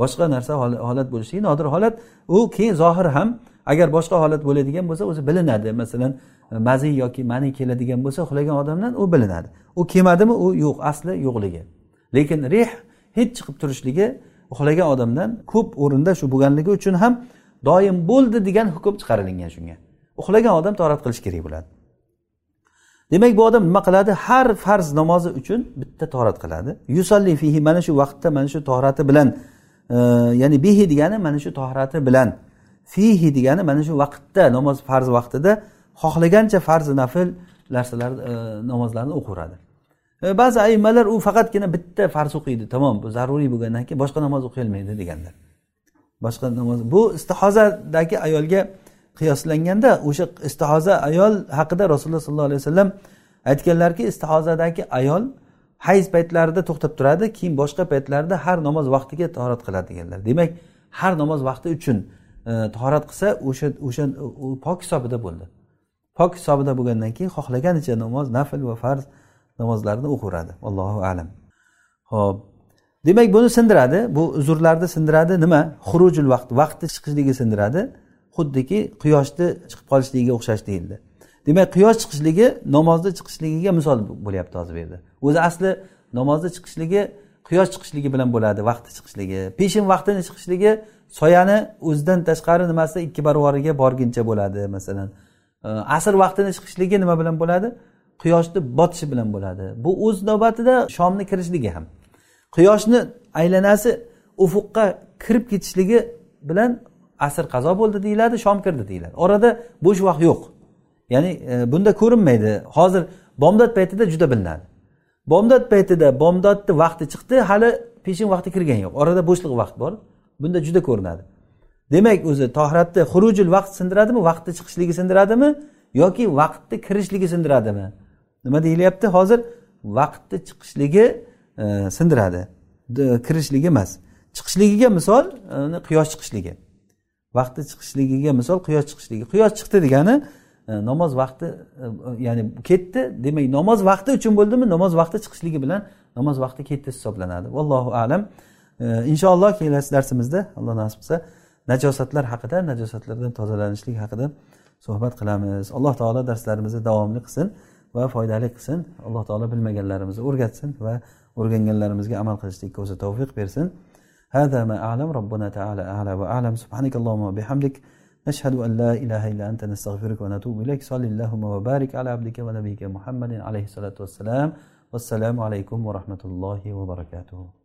Boshqa narsa holat bo'lishligi nodir holat. U keyin zohir ham agar boshqa holat bo'ladigan bo'lsa o'zi bilinadi. Masalan e, mazi yoki mani keladigan bo'lsa uxlagan odamdan u bilinadi. U kelmadimi u yo'q asli yo'qligi. Lekin reh hech chiqib turishligi uxlagan odamdan ko'p o'rinda shu bo'lganligi uchun ham doim bo'ldi degan hukm chiqarilgan shunga. Uxlagan odam torat qilish kerak bo'ladi. Demak bu odam nima qiladi? Har farz namozi uchun bitta torat qiladi. Yusalli fihi mana shu vaqtda mana shu tohrati bilan e, ya'ni bihi degani mana shu tohrati bilan. Fihi degani mana shu vaqtda namoz farz vaqtida xohlagancha farzi nafl narsalar e, namozlarni o'qiveradi e, ba'zi aymalar u faqatgina bitta farz o'qiydi tamom bu zaruriy bo'lgandan keyin boshqa namoz o'qiyolmaydi deganlar. Boshqa namoz bu istihozadagi ayolga qiyoslanganda o'sha istihoza ayol haqida rasululloh sollallohu alayhi vasallam aytganlarki istihozadagi ayol hayz paytlarida to'xtab turadi keyin boshqa paytlarda har namoz vaqtiga tahorat qiladi deganlar. Demak har namoz vaqti uchun e, tahorat qilsa o'sha o'sha pok hisobida bo'ldi. Pok hisobida bo'lgandan keyin xohlaganicha namoz nafl va farz namozlarni o'qiveradi allohu alam. Ho'p demak buni sindiradi. Bu uzrlarni sindiradi nima? Xurujul vaqt vaqtni chiqishligi sindiradi. Xuddiki quyoshni chiqib qolishligiga o'xshash deyildi. Demak quyosh chiqishligi namozni chiqishligiga misol bo'lyapti hozir bu yerda. O'zi asli namozni chiqishligi quyosh chiqishligi bilan bo'ladi vaqti chiqishligi. Peshin vaqtini chiqishligi soyani o'zidan tashqari nimasi ikki baravariga borguncha bo'ladi masalan. Asr vaqtini chiqishligi nima bilan bo'ladi? Quyoshni botishi bilan bo'ladi. Bu o'z navbatida shomni kirishligi ham. Quyoshni aylanasi ufuqqa kirib ketishligi bilan asr qazo bo'ldi deyiladi shom kirdi deyiladi. Orada bo'sh vaqt yo'q. Ya'ni e, bunda ko'rinmaydi. Hozir bomdod paytida juda bilinadi. Bomdod paytida bomdodni vaqti chiqdi hali peshin vaqti kirgani yo'q. Orada bo'shliq vaqt bor. Bunda juda ko'rinadi. Demak o'zi tohratni xurujul vaqt sindiradimi vaqtni chiqishligi sindiradimi yoki vaqtni kirishligi sindiradimi? Nima deyilyapti? Hozir vaqtni chiqishligi e, sindiradi. Kirishligi emas. Chiqishligiga misol e, quyosh chiqishligi. Vaqti chiqishligiga misol quyosh chiqishligi. Quyosh chiqdi degani e, namoz vaqti e, ya'ni ketdi demak namoz vaqti uchun bo'ldimi? Namoz vaqti chiqishligi bilan namoz vaqti ketdi hisoblanadi. Vallohu alam. E, inshaalloh kelasi darsimizda alloh nasib qilsa najosatlar haqida najosatlardan tozalanishlik haqida suhbat qilamiz. Alloh taolo darslarimizni davomli qilsin va foydali qilsin. Alloh taolo bilmaganlarimizni o'rgatsin va o'rganganlarimizga amal qilishlikka o'zi tavfiq bersin. هذا ما أعلم. ربنا تعالى أعلى وأعلم. سبحانك اللهم وبحمدك. نشهد أن لا إله إلا أنت. نستغفرك ونتوب إليك. صلى اللهم وبارك على عبدك ونبيك محمد عليه الصلاة والسلام. والسلام عليكم ورحمة الله وبركاته.